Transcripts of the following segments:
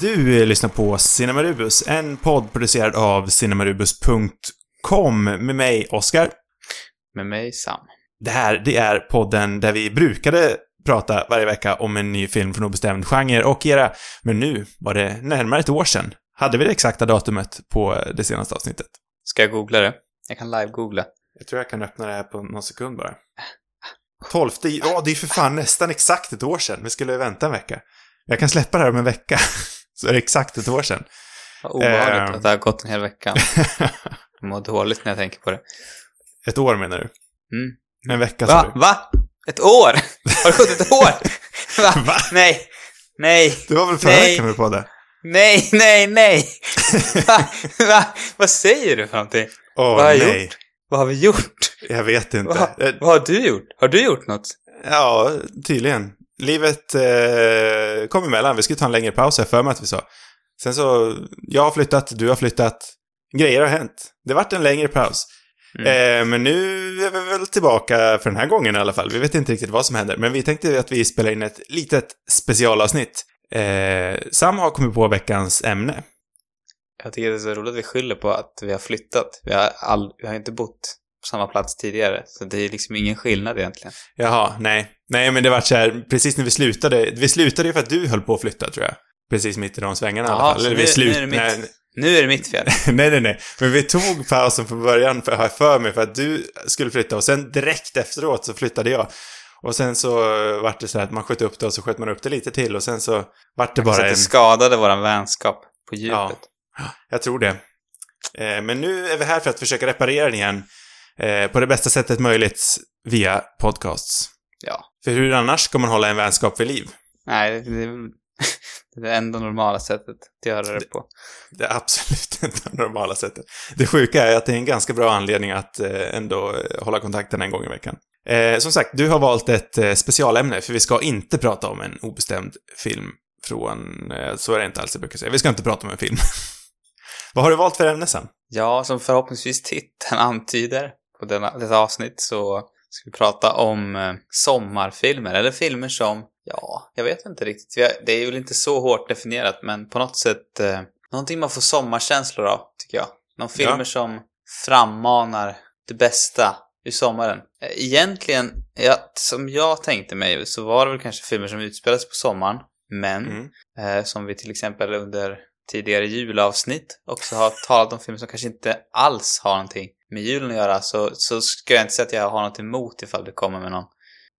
Du lyssnar på Cinemarubus, en podd producerad av cinemarubus.com med mig, Oskar. Med mig, Sam. Det här, det är podden där vi brukade prata varje vecka om en ny film från obestämd genre och era, men nu var det närmare ett år sedan. Hade vi det exakta datumet på det senaste avsnittet? Ska jag googla det? Jag kan live-googla. Jag tror jag kan öppna det här på någon sekund bara. 12, ja det är för fan nästan exakt ett år sedan. Vi skulle vänta en vecka. Jag kan släppa det här om en vecka. Så är det exakt ett år sedan. Vad obehagligt Ehm. att det har gått en hel vecka. Jag mår dåligt när jag tänker på det. Ett år menar du? Mm. En vecka sa Va? du? Va? Ett år? Har det gått ett år? Va? Va? Nej. Nej. Det var väl förra Nej. veckan vi poddade? Nej, nej, nej. Va? Va? Vad säger du för någonting? Åh Vad har jag nej. Vad har vi gjort? Jag vet inte. Vad, Eh, vad har du gjort? Har du gjort något? Ja, tydligen. Livet eh, kom emellan. Vi skulle ta en längre paus, jag för mig att vi sa. Sen så, jag har flyttat, du har flyttat. Grejer har hänt. Det vart en längre paus. Mm. Eh, men nu är vi väl tillbaka för den här gången i alla fall. Vi vet inte riktigt vad som händer, men vi tänkte att vi spelar in ett litet specialavsnitt. Eh, Sam har kommit på veckans ämne. Jag tycker det är så roligt att vi skyller på att vi har flyttat. Vi har, all, vi har inte bott på samma plats tidigare. Så det är liksom ingen skillnad egentligen. Jaha, nej. Nej, men det vart så här, precis när vi slutade. Vi slutade ju för att du höll på att flytta, tror jag. Precis mitt i de svängarna i alla Jaha, fall. så Eller nu- vi slut... nu är det mitt. nej, Nu är det mitt fel. nej, nej, nej. Men vi tog pausen från början, för, har jag för mig, för att du skulle flytta. Och sen direkt efteråt så flyttade jag. Och sen så vart det så här att man sköt upp det och så sköt man upp det lite till. Och sen så vart det så bara att en... det skadade våran vänskap på djupet. Ja. Jag tror det. Eh, men nu är vi här för att försöka reparera den igen. Eh, på det bästa sättet möjligt via podcasts. Ja. För hur annars ska man hålla en vänskap vid liv? Nej, det, är det enda normala sättet att göra det på. Det är absolut inte det normala sättet. Det sjuka är att det är en ganska bra anledning att eh, ändå eh, hålla kontakten en gång i veckan. Eh, som sagt, du har valt ett eh, specialämne, för vi ska inte prata om en obestämd film från... Så är det inte alls jag brukar säga. Vi ska inte prata om en film. Vad har du valt för ämne sen? Ja, som förhoppningsvis titeln antyder på denna, detta avsnitt så ska vi prata om eh, sommarfilmer, eller filmer som, ja, jag vet inte riktigt. Det är väl inte så hårt definierat, men på något sätt eh, någonting man får sommarkänslor av, tycker jag. Någon filmer Ja. som frammanar det bästa ur sommaren. Eh, Egentligen, ja, som jag tänkte mig, så var det väl kanske filmer som utspelades på sommaren, men Mm. Eh, som vi till exempel under tidigare julavsnitt också har talat om filmer som kanske inte alls har någonting med julen att göra så, så ska jag inte säga att jag har något emot ifall det kommer med någon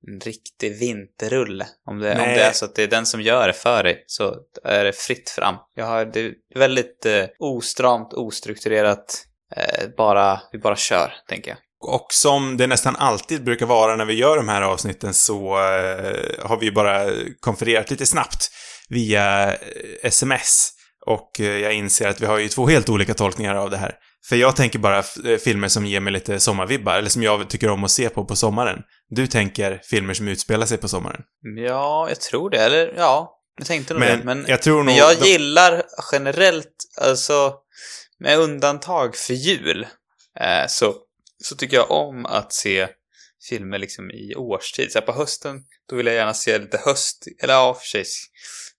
en riktig vinterrulle. Om det, om det är så att det är den som gör det för dig så är det fritt fram. Jag har det är väldigt eh, ostramt, ostrukturerat, eh, bara, vi bara kör, tänker jag. Och som det nästan alltid brukar vara när vi gör de här avsnitten så eh, har vi ju bara konfererat lite snabbt via eh, sms. Och eh, jag inser att vi har ju två helt olika tolkningar av det här. För jag tänker bara eh, filmer som ger mig lite sommarvibbar, eller som jag tycker om att se på på sommaren. Du tänker filmer som utspelar sig på sommaren. Ja, jag tror det. Eller ja, jag tänkte nog Men, det. Men jag tror nog... Men jag de- gillar generellt, alltså med undantag för jul, eh, så, så tycker jag om att se filmer liksom i årstid. Så på hösten, då vill jag gärna se lite höst, eller ja, för sig,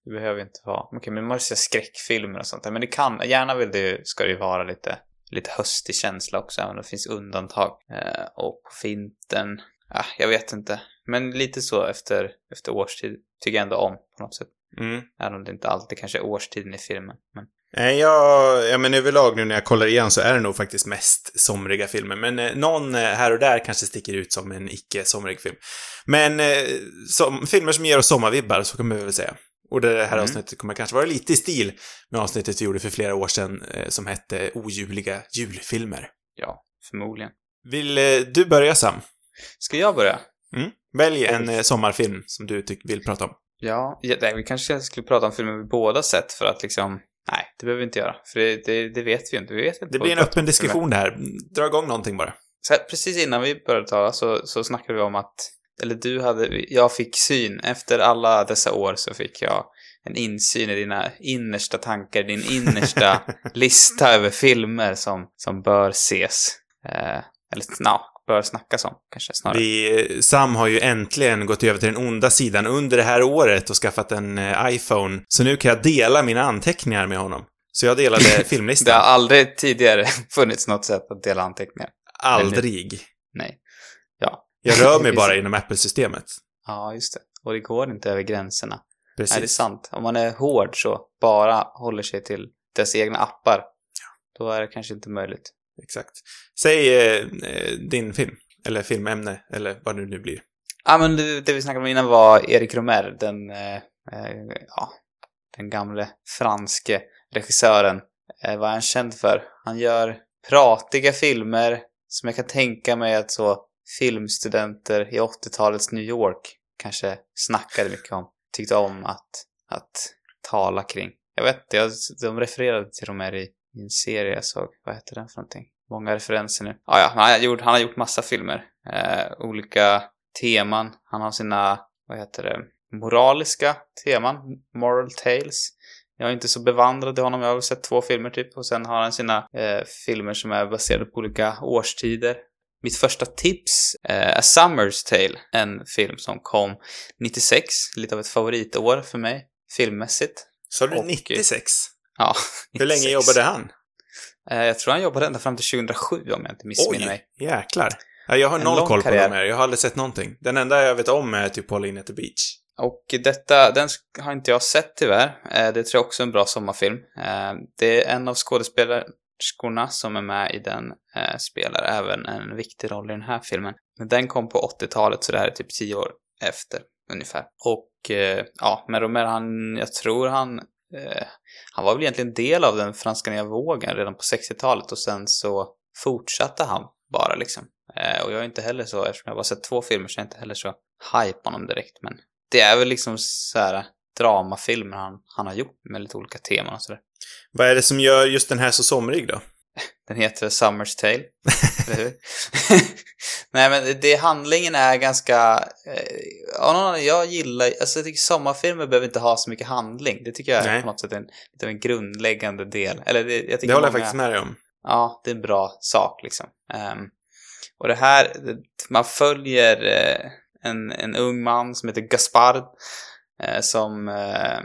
det behöver inte vara, okej, men man vill se skräckfilmer och sånt där. Men det kan, gärna vill det, ska det ju vara lite, lite höstig känsla också, även om det finns undantag. Eh, och på vintern, ah, jag vet inte. Men lite så efter, efter årstid tycker jag ändå om på något sätt. Mm. Även om det inte alltid kanske är årstiden i filmen. Men Nej, jag, ja, men överlag nu när jag kollar igen så är det nog faktiskt mest somriga filmer. Men eh, någon eh, här och där kanske sticker ut som en icke-somrig film. Men eh, som, filmer som ger oss sommarvibbar, så kan man väl säga. Och det här Mm. avsnittet kommer kanske vara lite i stil med avsnittet vi gjorde för flera år sedan eh, som hette Ojuliga julfilmer. ja, förmodligen. Vill eh, du börja Sam? Ska jag börja? Mm? Välj en eh, sommarfilm som du vill prata om. Ja, ja nej, vi kanske skulle prata om filmer vi båda sett för att liksom... Nej, det behöver vi inte göra. För det, det, det vet vi ju inte. Vi vet inte Det blir en öppen diskussion där. Dra igång någonting bara. Här, precis innan vi började tala så, så snackade vi om att... Eller du hade... Jag fick syn. Efter alla dessa år så fick jag en insyn i dina innersta tankar, din innersta lista över filmer som, som bör ses. Eh, eller, ja, bör snackas om, kanske snarare. Vi, Sam har ju äntligen gått över till den onda sidan under det här året och skaffat en eh, iPhone. Så nu kan jag dela mina anteckningar med honom. Så jag delade Det har filmlistan. aldrig tidigare funnits något sätt att dela anteckningar. Aldrig. Nej. Ja. Jag rör mig bara inom Apple-systemet. Ja, just det. Och det går inte över gränserna. Nej, det är Precis. sant. Om man är hård så, bara håller sig till dess egna appar, då är det kanske inte möjligt. Exakt. Säg eh, eh, din film. Eller filmämne, eller vad det nu blir. Ja, men det, det vi snackade om innan var Erik Romer, den, eh, eh, ja, den gamle franske regissören. Eh, vad är han känd för? Han gör pratiga filmer som jag kan tänka mig att så filmstudenter i 80-talets New York kanske snackade mycket om. Tyckte om att, att tala kring. Jag vet inte, de refererade till Romer i, i en serie jag såg. Vad heter den för någonting? Många referenser nu. Ja, ja, han har gjort, han har gjort massa filmer. Eh, olika teman. Han har sina, vad heter det, moraliska teman. Moral tales. Jag är inte så bevandrad i honom. Jag har väl sett två filmer typ. Och sen har han sina eh, filmer som är baserade på olika årstider. Mitt första tips eh, är Summer's Tale. En film som kom 96. Lite av ett favoritår för mig. Filmmässigt. Sa du Och- 96? Ja, Hur länge 96. jobbade han? Eh, jag tror han jobbade ända fram till 2007 om jag inte missminner mig. jäklar. Ja, jag har En noll koll på karriär. dem här. Jag har aldrig sett någonting. Den enda jag vet om är typ Pauline at the Beach. Och detta, den har inte jag sett tyvärr. Eh, det tror jag också är en bra sommarfilm. Eh, det är en av skådespelerskorna som är med i den eh, spelar även en viktig roll i den här filmen. Men den kom på 80-talet så det här är typ 10 år efter ungefär. Och eh, ja, men Romer han, jag tror han, eh, han var väl egentligen del av den franska nya vågen redan på 60-talet och sen så fortsatte han bara liksom. Eh, och jag är inte heller så, eftersom jag bara sett två filmer så är jag inte heller så hype honom direkt. Men det är väl liksom så här eh, dramafilmer han, han har gjort med lite olika teman och sådär. Vad är det som gör just den här så somrig då? Den heter Summer's Tale, eller hur? Nej men det, handlingen är ganska... Eh, jag gillar... Alltså jag tycker sommarfilmer behöver inte ha så mycket handling. Det tycker jag är Nej. på något sätt en, lite av en grundläggande del. Eller det, jag tycker Det håller jag många- faktiskt med dig om. Ja, det är en bra sak liksom. Ehm, och det här, man följer eh, en, en ung man som heter Gaspard eh, som, eh,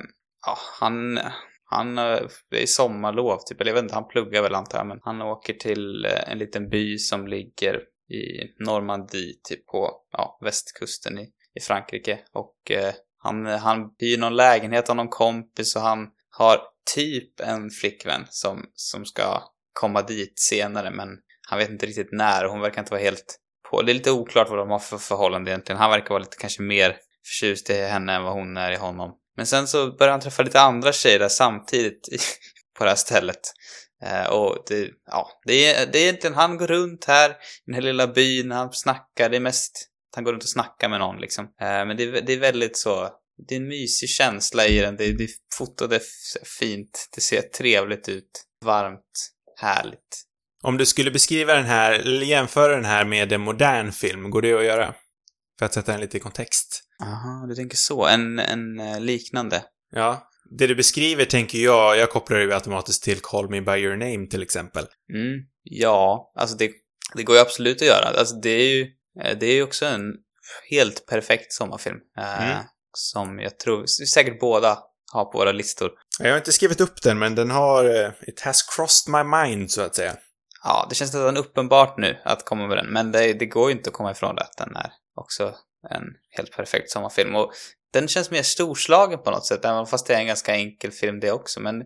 ja, han, han, eh, det är sommarlov typ, eller jag vet inte, han pluggar väl antar jag, men han åker till eh, en liten by som ligger i Normandie, typ på, ja, västkusten i, i Frankrike. Och eh, han, han hyr någon lägenhet av någon kompis och han har typ en flickvän som, som ska komma dit senare men han vet inte riktigt när och hon verkar inte vara helt på. Det är lite oklart vad de har för förhållande egentligen. Han verkar vara lite kanske mer förtjust i henne än vad hon är i honom. Men sen så började han träffa lite andra tjejer där samtidigt i, på det här stället. Eh, och det, ja, det är, det är egentligen, han går runt här i den här lilla byn, han snackar, det är mest att han går runt och snackar med någon liksom. Eh, men det, är- det är väldigt så, det är en mysig känsla i den, det, det fotade är fint, det ser trevligt ut, varmt, härligt. Om du skulle beskriva den här, eller jämföra den här med en modern film, går det att göra? För att sätta den lite i kontext. Aha, du tänker så. En, en eh, liknande. Ja. Det du beskriver tänker jag, jag kopplar ju automatiskt till Call Me By Your Name till exempel. Mm, ja, alltså det, det går ju absolut att göra. Alltså det är ju, eh, det är ju också en helt perfekt sommarfilm. Eh, Mm. Som jag tror, säkert båda har på våra listor. Jag har inte skrivit upp den, men den har... It has crossed my mind, så att säga. Ja, det känns nästan uppenbart nu att komma med den, men det, det går ju inte att komma ifrån det att den är också en helt perfekt sommarfilm. Och den känns mer storslagen på något sätt, även fast det är en ganska enkel film det också. Men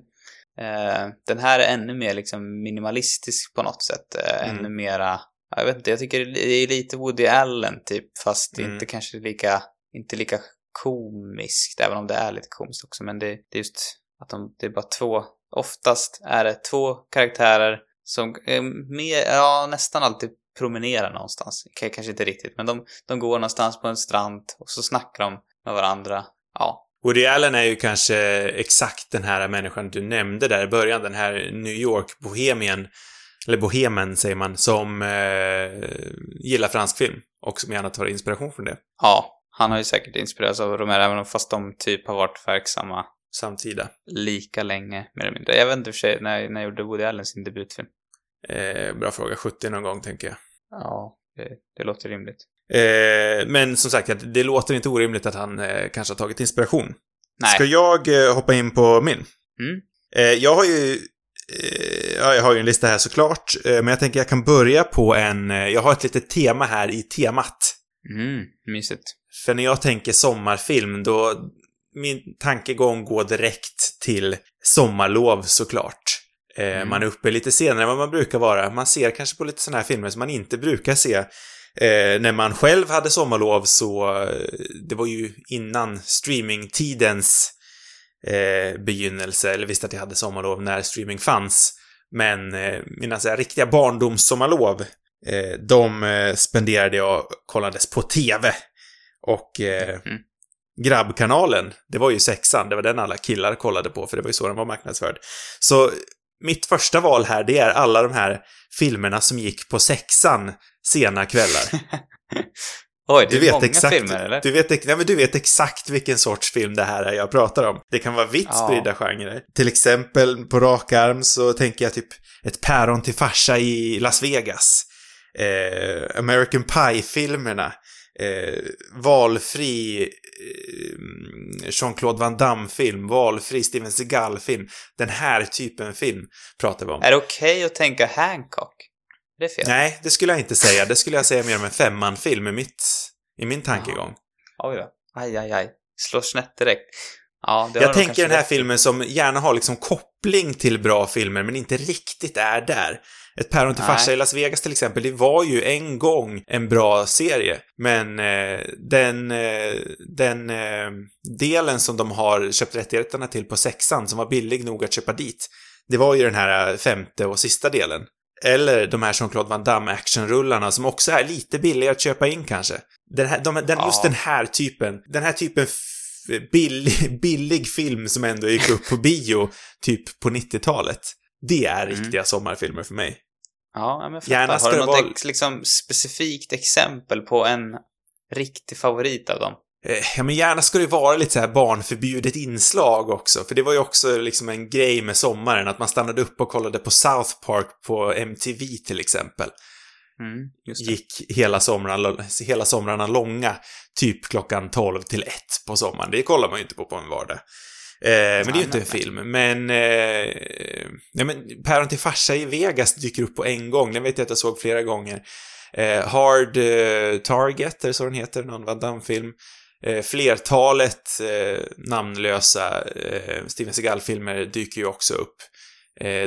eh, den här är ännu mer liksom minimalistisk på något sätt. Eh, Mm. Ännu mera, jag vet inte, jag tycker det är lite Woody Allen typ, fast Mm. inte kanske lika, inte lika komiskt, även om det är lite komiskt också. Men det, det är just att de, det är bara två, oftast är det två karaktärer som eh, mer, ja, nästan alltid promenerar någonstans. K- Kanske inte riktigt, men de, de går någonstans på en strand och så snackar de med varandra. Ja, Woody Allen är ju kanske exakt den här människan du nämnde där i början, den här New York-bohemien, eller bohemen säger man, som eh, gillar fransk film och som gärna tar inspiration från det. ja, han har ju säkert inspirerats av Romero, även fast de typ har varit verksamma Samtida. lika länge, mer eller mindre. Jag vet inte för sig, när, när gjorde Woody Allen sin debutfilm? Eh, bra fråga. 70 någon gång, tänker jag. Ja, Det, det låter rimligt. Eh, men som sagt, det låter inte orimligt att han eh, kanske har tagit inspiration. Nej. Ska jag eh, hoppa in på min? Mm. Eh, jag har ju... Eh, ja, jag har ju en lista här såklart, eh, men jag tänker jag kan börja på en... Jag har ett litet tema här i temat. Mm, mysigt. För när jag tänker sommarfilm, då... Min tankegång går direkt till sommarlov såklart. Eh, Mm. Man är uppe lite senare än vad man brukar vara. Man ser kanske på lite sådana här filmer som man inte brukar se. Eh, när man själv hade sommarlov så, eh, det var ju innan streamingtidens eh, begynnelse, eller visste att jag hade sommarlov när streaming fanns. Men eh, mina så här, riktiga barndomssommarlov, eh, de eh, spenderade jag kollades på TV. Och Mm. grabbkanalen, det var ju sexan, det var den alla killar kollade på, för det var ju så den var marknadsförd. Så mitt första val här, det är alla de här filmerna som gick på sexan sena kvällar. Oj, det Du är vet många exakt, filmer, eller? Du vet, nej, men du vet exakt vilken sorts film det här är jag pratar om. Det kan vara vitt Ja. spridda genrer. Till exempel på rak arm så tänker jag typ ett päron till farsa i Las Vegas. Eh, American Pie-filmerna. Eh, valfri eh, Jean-Claude Van Damme-film, valfri Steven Seagal-film. Den här typen film pratar vi om. Är det okej att tänka Hancock? Det är fel. Nej, det skulle jag inte säga. Det skulle jag säga mer om en femman-film i, mitt, i min tankegång. Oj då. Aj, aj, aj. Slår snett direkt. Ja, Jag tänker den här filmen som gärna har liksom koppling till bra filmer, men inte riktigt är där. Ett päron till farsa i Las Vegas till exempel, det var ju en gång en bra serie. Men eh, den, eh, den eh, delen som de har köpt rättigheterna till på sexan, som var billig nog att köpa dit, det var ju den här eh, femte och sista delen. Eller de här Jean-Claude Van Damme actionrullarna som också är lite billiga att köpa in kanske. Den här, de, den, Ja. Just den här typen, den här typen billig, billig film som ändå gick upp på bio typ på 90-talet. Det är Mm. riktiga sommarfilmer för mig. Ja, men. Gärna Har du något vara- ex, liksom, specifikt exempel på en riktig favorit av dem? Eh, Ja, men gärna ska det vara lite så här barnförbjudet inslag också, för det var ju också liksom en grej med sommaren, att man stannade upp och kollade på South Park på MTV till exempel. Mm. Gick hela somrarna, hela somrarna långa, typ klockan 12 till 1 på sommaren. Det kollar man ju inte på på en vardag. Eh, men det är ju inte en film. Men, eh, nej, men Päron till farsa i Vegas dyker upp på en gång. Den vet jag att jag såg flera gånger. Eh, Hard eh, Target, det så den heter? Någon Van Damme-film. Eh, flertalet eh, namnlösa Steven Seagal-filmer dyker ju också upp.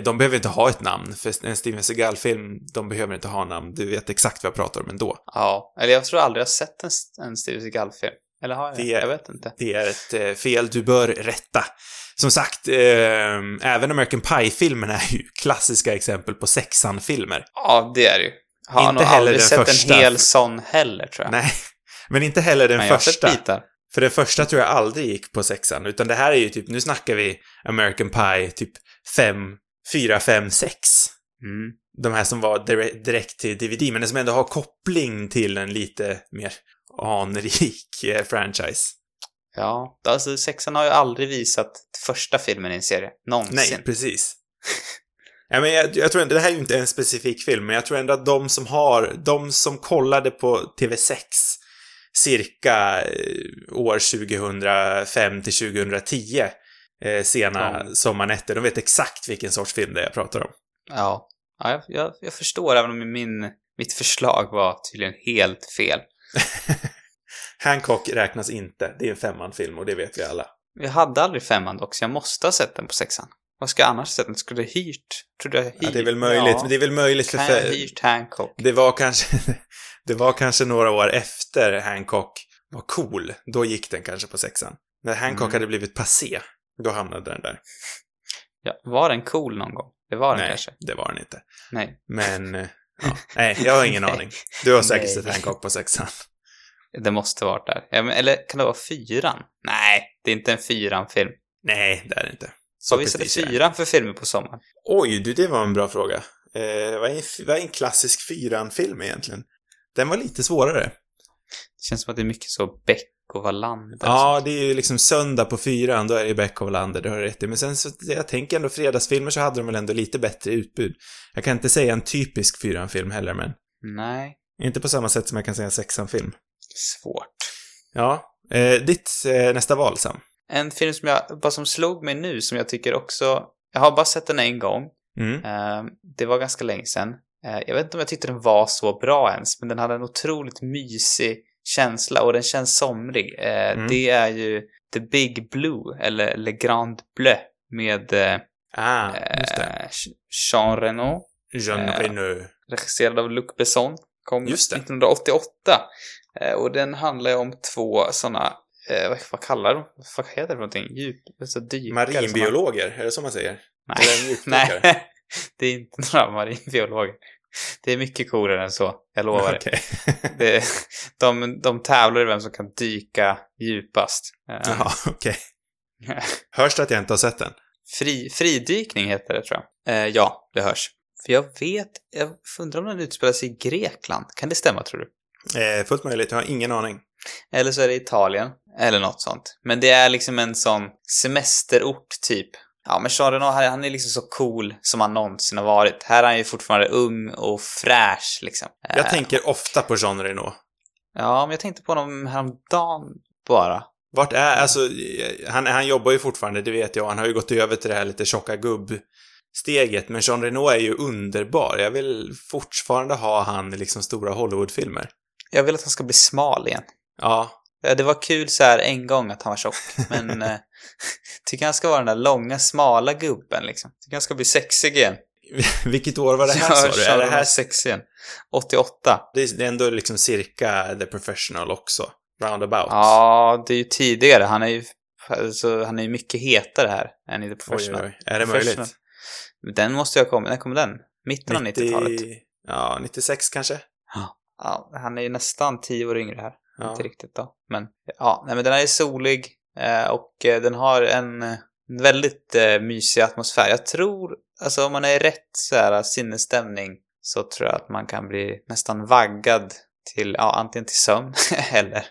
De behöver inte ha ett namn, för en Steven Seagal-film, de behöver inte ha namn. Du vet exakt vad jag pratar om ändå. Ja, eller jag tror aldrig jag har sett en, en Steven Seagal-film. Eller har jag? Det- Jag vet inte. Det är ett eh, fel du bör rätta. Som sagt, eh, även American Pie-filmerna är ju klassiska exempel på sexan-filmer. Ja, det är det ju. Har Inte heller aldrig den sett första. en hel sån heller, tror jag. Nej, men inte heller den Men jag har sett första. bitar. För den första tror jag aldrig gick på sexan, utan det här är ju typ, nu snackar vi American Pie, typ 5, 4, 5, 6. Mm. De här som var dire- direkt till DVD, men som ändå har koppling till en lite mer anrik eh, franchise. Ja, alltså sexan har ju aldrig visat första filmen i en serie. Någonsin. Nej, precis. ja, men jag, jag tror ändå, det här är ju inte en specifik film, men jag tror ändå att de som har, de som kollade på TV6 cirka eh, år 2005 till 2010, eh, sena Ja. sommarnätter, de vet exakt vilken sorts film det är jag pratar om. Ja, ja jag, jag, jag förstår, även om min, mitt förslag var tydligen helt fel. Hancock räknas inte, det är en femman-film och det vet vi alla. Jag hade aldrig femman dock, så jag måste ha sett den på sexan. Vad ska jag annars ha sett den? Skulle jag hyrt? Trodde jag hyrt? Ja, det är väl möjligt, Ja. det är väl möjligt för... Kan jag ha hyrt Hancock? Det var kanske, det var kanske några år efter Hancock var cool. Då gick den kanske på sexan. När Hancock Mm. hade blivit passé, då hamnade den där. Ja, var den cool någon gång? Det var den Nej, kanske? det var den inte. Nej. Men, ja. nej, jag har ingen aning. Du har säkert sett Hancock på sexan. Det måste varit där. Eller kan det vara fyran? Nej, det är inte en fyran-film. Nej, det är det inte. Så Vad visade fyran för filmer på sommaren? Oj, du, det var en bra fråga. Eh, vad, är en, vad är en klassisk fyran-film egentligen? Den var lite svårare. Det känns som att det är mycket så Beck och Wallander. Ja, det är ju liksom söndag på fyran, då är det Beck och Wallander, det har du rätt i. Men sen så, jag tänker ändå fredagsfilmer så hade de väl ändå lite bättre utbud. Jag kan inte säga en typisk fyran-film heller, men Nej. Inte på samma sätt som jag kan säga sexan-film. Svårt. Ja. Eh, ditt eh, nästa val, Sam? En film som jag, bara som slog mig nu, som jag tycker också, jag har bara sett den en gång. Mm. Eh, det var ganska länge sedan. Eh, jag vet inte om jag tyckte den var så bra ens, men den hade en otroligt mysig känsla och den känns somrig. Eh, Mm. Det är ju The Big Blue, eller Le Grand Bleu, med eh, Ah, eh, Jean Reno, Jean eh, Reno. regisserad av Luc Besson, kom Just det. 1988. Eh, och den handlar ju om två sådana, eh, vad, vad kallar de? Vad heter det för någonting? Djup, alltså dykare. Marinbiologer, är det så man säger? Nej. Nej, det är inte några marinbiologer. Det är mycket coolare än så, jag lovar. Okej. det. De, de tävlar i vem som kan dyka djupast. Eh, Jaha, okej. Hörs det att jag inte har sett den? Fri, fridykning heter det, tror jag. Eh, ja, det hörs. För jag vet, jag undrar om den utspelar sig i Grekland. Kan det stämma, tror du? Eh, fullt möjligt, jag har ingen aning. Eller så är det Italien, eller något sånt. Men det är liksom en sån semesterort, typ. Ja, men Jean Reno, han är liksom så cool som han någonsin har varit. Här är han ju fortfarande ung och fräsch, liksom. Jag Eh, tänker ofta på Jean Reno. Ja, men jag tänkte på honom häromdagen bara. Vart är, alltså, eh, han, han jobbar ju fortfarande, det vet jag. Han har ju gått över till det här lite tjocka gubb-steget. Men Jean Reno är ju underbar. Jag vill fortfarande ha han i liksom stora Hollywoodfilmer. Jag vill att han ska bli smal igen. Ja, Ja, Det var kul så här en gång att han var tjock, men eh, tycker han ska vara den där långa, smala gubben liksom. Tycker han ska bli sexig igen. vilket år var det här sa du? Är det här sexig igen? 88. Det är det är ändå liksom cirka The Professional också. Roundabout. Ja, det är ju tidigare. Han är ju, alltså, han är mycket hetare här än i The oj, Professional. oj, oj. Är det möjligt? Den måste ju ha kommit, när kom den? Mitten av 90 90-talet. Ja, 96 kanske? Ja, han är ju nästan 10 år yngre här. Ja. Inte riktigt då. Men ja, nej, men den här är solig Eh, och eh, den har en väldigt eh, mysig atmosfär. Jag tror, alltså om man är i rätt så här, sinnesstämning så tror jag att man kan bli nästan vaggad till, ja, antingen till sömn eller,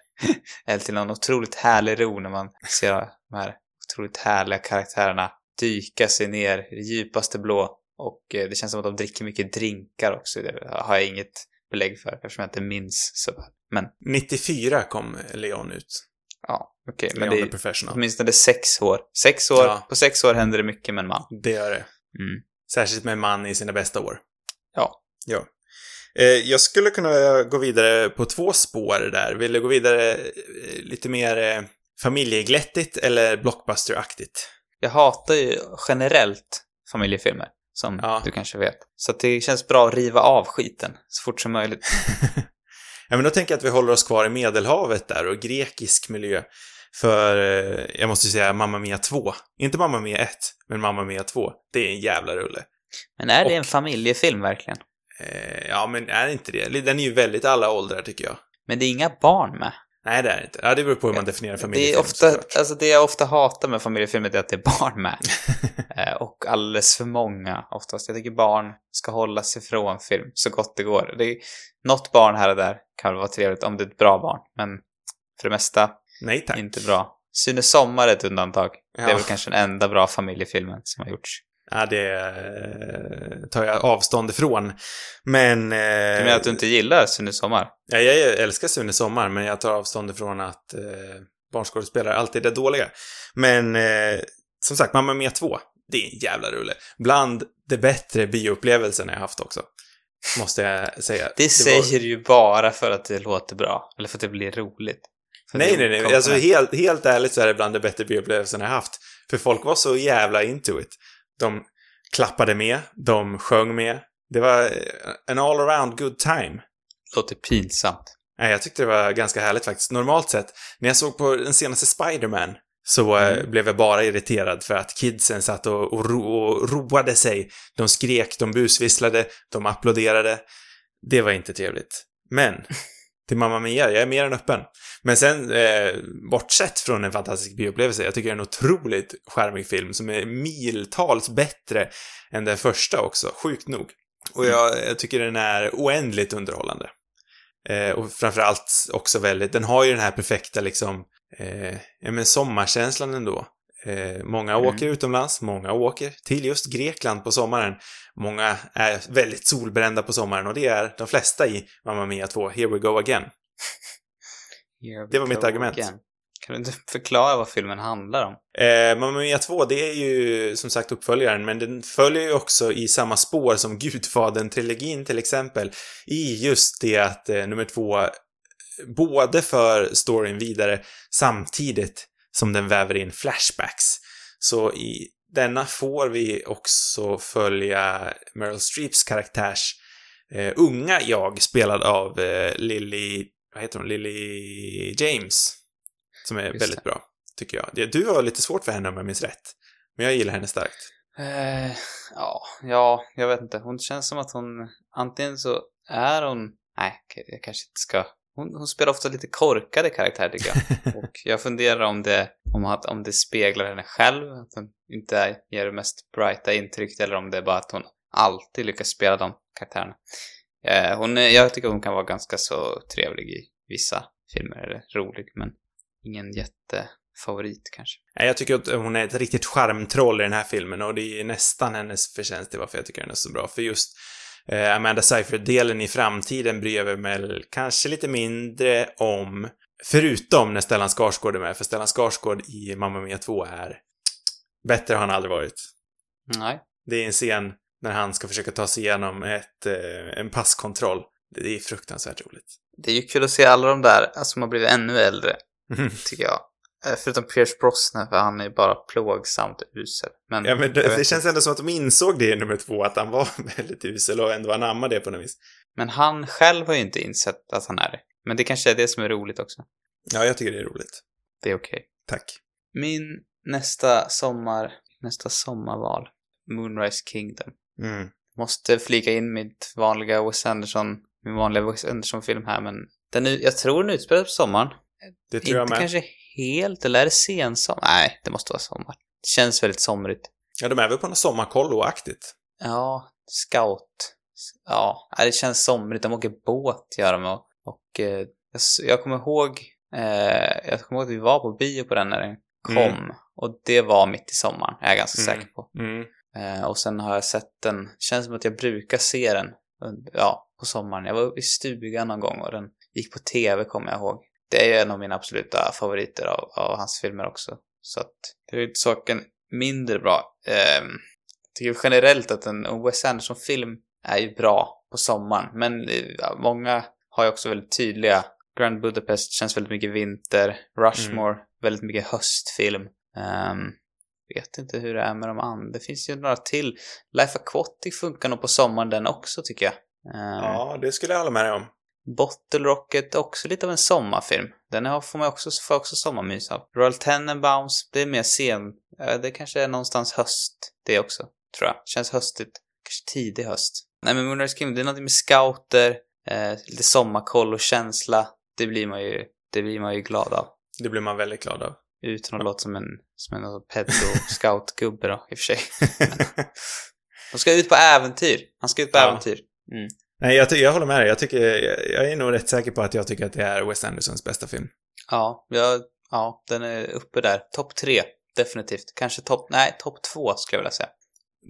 eller till någon otroligt härlig ro när man ser de här otroligt härliga karaktärerna dyka sig ner i det djupaste blå. Och det känns som att de dricker mycket drinkar också. Det har jag inget belägg för eftersom jag inte minns så väl. Men 94 kom Leon ut ja, okej. men Leon det är Professional. åtminstone sex år. Sex år, Ja. på sex år händer det mycket med en man. Det gör det. Mm. Särskilt med en man i sina bästa år. Ja. Ja. Eh, jag skulle kunna gå vidare på två spår där. Vill du gå vidare eh, lite mer eh, familjeglättigt eller blockbusteraktigt? Jag hatar ju generellt familjefilmer, som Ja. du kanske vet. Så det känns bra att riva av skiten så fort som möjligt. Ja, men då tänker jag att vi håller oss kvar i Medelhavet där och grekisk miljö. För, eh, jag måste ju säga Mamma Mia 2. Inte Mamma Mia 1, men Mamma Mia 2. Det är en jävla rulle. Men är det Och- en familjefilm verkligen? Eh, ja, men är det inte det? Den är ju väldigt alla åldrar, tycker jag. Men det är inga barn med. Nej, det är det inte. Ja, det beror på hur man definierar Det, familjefilm, är ofta, alltså det jag ofta hatar med familjefilmer är att det är barn med. Eh, och alldeles för många oftast. Jag tycker barn ska hålla sig från film så gott det går. Det är, något barn här och där kan väl vara trevligt om det är ett bra barn. Men för det mesta Nej, tack. inte bra. Sune Sommar är ett undantag. Det är Ja. väl kanske den enda bra familjefilmen som har gjorts. Ja, det eh, tar jag avstånd ifrån. Men... Eh, Du menar att du inte gillar Sune Sommar? ja, jag älskar Sune Sommar, men jag tar avstånd ifrån att eh, barnskådespelare alltid är dåliga. Men som sagt, Mamma Mia 2, det är en jävla rulle. Bland de bättre bioupplevelserna jag haft också. Måste jag säga. Det, var- säger du ju bara för att det låter bra. Eller för att det blir roligt. För Nej, det nej, nej. Alltså helt, helt ärligt så är det bland de bättre bioupplevelserna jag haft. För folk var så jävla into it. De klappade med, de sjöng med. Det var eh, en all around good time. låter pinsamt. Nej, jag tyckte det var ganska härligt faktiskt. Normalt sett, när jag såg på den senaste Spider-Man så eh, Mm. blev jag bara irriterad för att kidsen satt och, och, ro, och roade sig. De skrek, de busvisslade, de applåderade. Det var inte trevligt. Men, till Mamma Mia, jag är mer än öppen. Men sen, eh, bortsett från en fantastisk bioupplevelse, jag tycker det är en otroligt charmig film som är miltals bättre än den första också, sjukt nog. Och jag, jag tycker den är oändligt underhållande. Eh, och framförallt också väldigt, den har ju den här perfekta liksom, eh, ja men sommarkänslan ändå. Eh, många Mm. åker utomlands, många åker till just Grekland på sommaren. Många är väldigt solbrända på sommaren och det är de flesta i Mamma Mia 2, Here We Go Again. We Det var mitt argument. again. Kan du inte förklara vad filmen handlar om? Eh, Mamma Mia 2, det är ju som sagt uppföljaren, men den följer ju också i samma spår som Gudfadern-trilogin till exempel. I just det att eh, nummer två eh, både för storyn vidare samtidigt som den väver in flashbacks. Så i denna får vi också följa Meryl Streeps karaktärs eh, unga jag, spelad av eh, Lily, vad heter hon, Lily James. Som är Just väldigt det. bra, tycker jag. Du har lite svårt för henne om jag minns rätt. Men jag gillar henne starkt. Eh, ja, ja, jag vet inte. Hon känns som att hon antingen så är hon... Nej, jag kanske inte ska... Hon, hon spelar ofta lite korkade karaktärer tycker jag. Och jag funderar om det, om, att, om det speglar henne själv, att hon inte ger det mest brighta intrycket, eller om det är bara att hon alltid lyckas spela de karaktärerna. Eh, hon, jag tycker hon kan vara ganska så trevlig i vissa filmer, eller rolig, men ingen jättefavorit kanske. Nej, Jag tycker att hon är ett riktigt charmtroll i den här filmen och det är nästan hennes förtjänst till varför jag tycker den är så bra. För just eh, Amanda Seyfried-delen i framtiden bryr jag mig väl kanske lite mindre om. Förutom när Stellan Skarsgård är med, för Stellan Skarsgård i Mamma Mia 2 är... Bättre har han aldrig varit. Nej. Det är en scen när han ska försöka ta sig igenom ett, eh, en passkontroll. Det är fruktansvärt roligt. Det är ju kul att se alla de där alltså, som har blivit ännu äldre, tycker jag. Eh, Förutom Pierce Brosnan, för han är bara plågsamt usel. Men, Ja, men jag det, det känns ändå som att de insåg det i nummer två, att han var väldigt usel och ändå anammade det på något vis. men han själv har ju inte insett att han är det. Men det kanske är det som är roligt också. Ja, jag tycker det är roligt. Det är okej. Tack. Min nästa sommar, nästa sommarval, Moonrise Kingdom. Mm. Måste flika in mitt vanliga Wes Anderson, min vanliga Wes Anderson-film här, men den, jag tror den utspelar på sommaren. Det tror jag Inte med. kanske helt, eller är det sensommar? Nej, det måste vara sommar. Det känns väldigt somrigt. Ja, de är väl på något sommarkollo-aktigt. Ja, scout. Ja, det känns somrigt. De åker båt, gör de. Och, och eh, jag, kommer ihåg eh, jag kommer ihåg att vi var på bio på den när den kom. Mm. Och det var mitt i sommaren, är jag ganska Mm. säker på. Mm. Eh, och sen har jag sett den, känns som att jag brukar se den ja, på sommaren. Jag var i stugan någon gång och den gick på tv, kommer jag ihåg. Det är en av mina absoluta favoriter av, av hans filmer också. Så att det är ju saken mindre bra. Eh, tycker generellt att en Wes Anderson-film är ju bra på sommaren, men många har ju också väldigt tydliga Grand Budapest känns väldigt mycket vinter. Rushmore, väldigt mycket höstfilm. Um, vet inte hur det är med de andra. Det finns ju några till. Life Aquatic funkar nog på sommaren den också tycker jag. Um, Ja, det skulle jag hålla med dig om. Bottle Rocket, också lite av en sommarfilm. Den har, får man också, får också sommarmys av. Royal Tenenbaums, det är mer sen. Det kanske är någonstans höst, det också, tror jag. Känns höstigt. Kanske tidig höst. Nej men Moonrise Kingdom, det är någonting med scouter, eh, lite sommarkoll och känsla. Det blir man ju, det blir man ju glad av. Det blir man väldigt glad av. Utan att låta som en, som en pedo-scoutgubbe då, i och för sig. De ska ut på äventyr. Han ska ut på Ja. äventyr. Mm. Nej, jag, jag håller med dig. Jag, tycker, jag, jag är nog rätt säker på att jag tycker att det är Wes Andersons bästa film. Ja, jag, ja, den är uppe där. Topp tre, definitivt. Kanske topp, nej, topp två skulle jag vilja säga.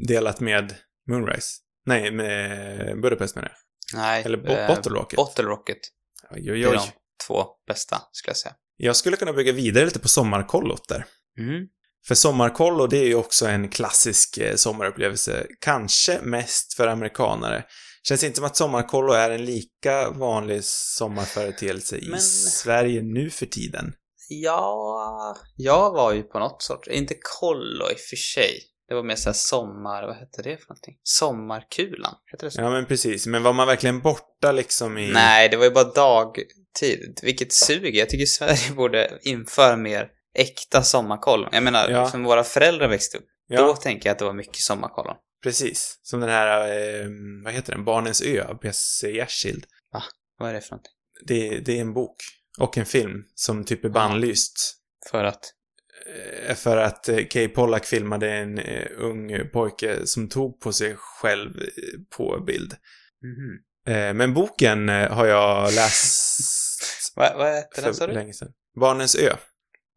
Delat med Moonrise. Nej, med Budapest menar jag. Nej, Eller bo- eh, Bottle Rocket. Bottle Rocket. oj, Det oj, är oj. de två bästa, skulle jag säga. Jag skulle kunna bygga vidare lite på sommarkollot där. Mm. För sommarkollo, det är ju också en klassisk eh, sommarupplevelse. Kanske mest för amerikanare. Känns inte som att sommarkollo är en lika vanlig sommarföreteelse i Men- Sverige nu för tiden. Ja, jag var ju på något sorts, inte kollo i och för sig. Det var mer såhär sommar, vad hette det för någonting? Sommarkulan, heter det så? Ja, men precis. Men var man verkligen borta liksom i... Nej, det var ju bara dagtid. Vilket suger. Jag tycker Sverige borde införa mer äkta sommarkollon. Jag menar, Ja. som våra föräldrar växte upp. Ja, Då tänker jag att det var mycket sommarkollon. Precis. Som den här, eh, vad heter den? Barnens ö av P.C. Jersild. Vad är det för någonting? Det, det är en bok. Och en film som typ är bannlyst. För att? Eh, För att eh, Kay Pollack filmade en eh, ung pojke som tog på sig själv på bild. Mhm. Eh, Men boken har jag läst Vad, vad heter den, sa du? länge sedan. Barnens ö.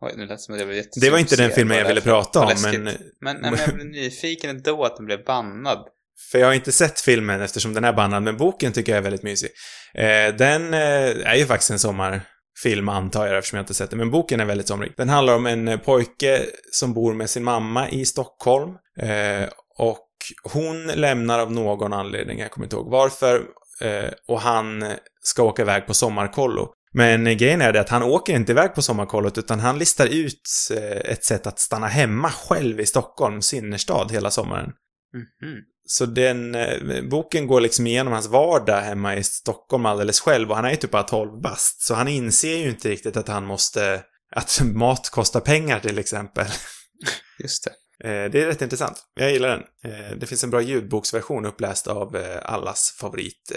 Oj, nu lät det som att jag blev Det var inte den filmen jag ville prata om, men... Men, nej, men jag blev nyfiken ändå att den blev bannad. För jag har inte sett filmen eftersom den är bannad, men boken tycker jag är väldigt mysig. Eh, den eh, är ju faktiskt en sommarfilm antar jag eftersom jag inte sett den, men boken är väldigt somrig. Den handlar om en eh, pojke som bor med sin mamma i Stockholm. Eh, och hon lämnar av någon anledning, jag kommer inte ihåg varför, eh, och han ska åka iväg på sommarkollo. Men grejen är det att han åker inte iväg på sommarkollot utan han listar ut eh, ett sätt att stanna hemma själv i Stockholms innerstad hela sommaren. Mhm. Så den eh, boken går liksom igenom hans vardag hemma i Stockholm alldeles själv och han är ju typ bara 12 bast. Så han inser ju inte riktigt att han måste, att mat kostar pengar till exempel. Just det. Eh, det är rätt intressant. Jag gillar den. Det finns en bra ljudboksversion uppläst av allas favorit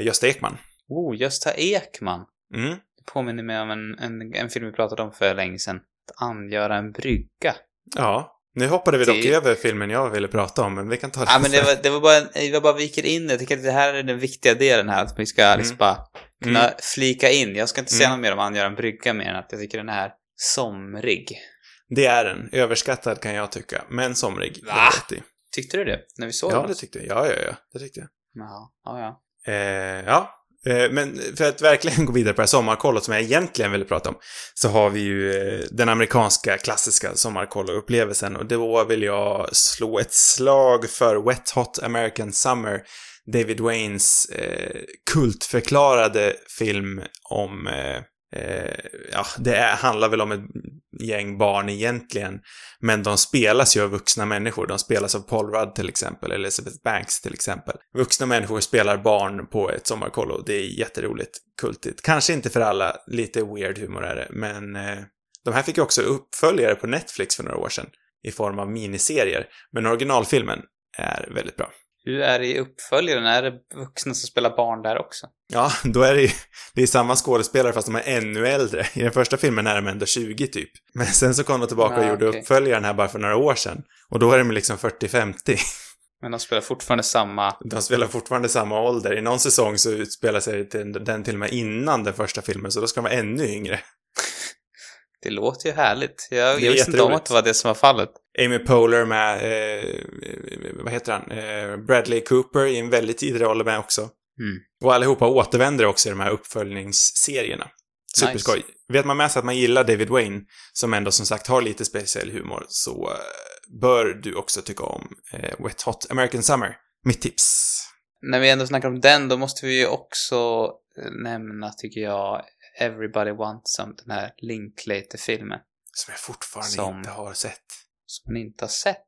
Gösta Ekman. Oh, Gösta Ekman. Mm. Det påminner mig om en, en, en film vi pratade om för länge sedan. Att angöra en brygga. Ja. Nu hoppade vi dock Det- över filmen jag ville prata om, men vi kan ta det Ja, men det var, det var bara, jag bara viker in det. Jag tycker att det här är den viktiga delen här. Att vi ska liksom bara kunna Mm. flika in. Jag ska inte säga Mm. något mer om angöra en brygga mer än att jag tycker den är somrig. Det är den. Överskattad kan jag tycka, men somrig. Va? Tyckte du det? När vi såg Ja, den? det tyckte jag. Ja, ja, ja. Det tyckte jag. Ja, ja, ja. Eh, ja, Eh, men för att verkligen gå vidare på det här sommarkollot som jag egentligen ville prata om, så har vi ju eh, den amerikanska klassiska sommarkollo-upplevelsen. Och då vill jag slå ett slag för Wet Hot American Summer, David Waynes eh, kultförklarade film om Eh, Eh, ja, det är, handlar väl om ett gäng barn egentligen. Men de spelas ju av vuxna människor. De spelas av Paul Rudd till exempel, eller Elizabeth Banks till exempel. Vuxna människor spelar barn på ett sommarkollo. Det är jätteroligt, kultigt. Kanske inte för alla, lite weird humor är det, men eh, de här fick ju också uppföljare på Netflix för några år sedan. I form av miniserier. Men originalfilmen är väldigt bra. Hur är det i uppföljaren? Är det vuxna som spelar barn där också? Ja, då är det ju, det är samma skådespelare fast de är ännu äldre. I den första filmen är de ändå 20 typ. Men sen så kom de tillbaka och Ah, gjorde okej. uppföljaren här bara för några år sedan. Och då är de liksom 40-50. Men de spelar fortfarande samma... De spelar fortfarande samma ålder. I någon säsong så utspelar sig den, till och med innan den första filmen, så då ska de vara ännu yngre. Det låter ju härligt. Jag, jag visste inte om att det var det som var fallet. Amy Poehler med, eh, vad heter han, eh, Bradley Cooper i en väldigt tidig roll med också. Mm. Och allihopa återvänder också i de här uppföljningsserierna. Superskoj. Vet man med sig att man gillar David Wayne, som ändå som sagt har lite speciell humor, så eh, bör du också tycka om eh, Wet Hot American Summer. Mitt tips. När vi ändå snackar om den, då måste vi ju också eh, nämna, tycker jag, Everybody Wants Some, den här Linklater-filmen. Som jag fortfarande Som- inte har sett. Som man inte har sett.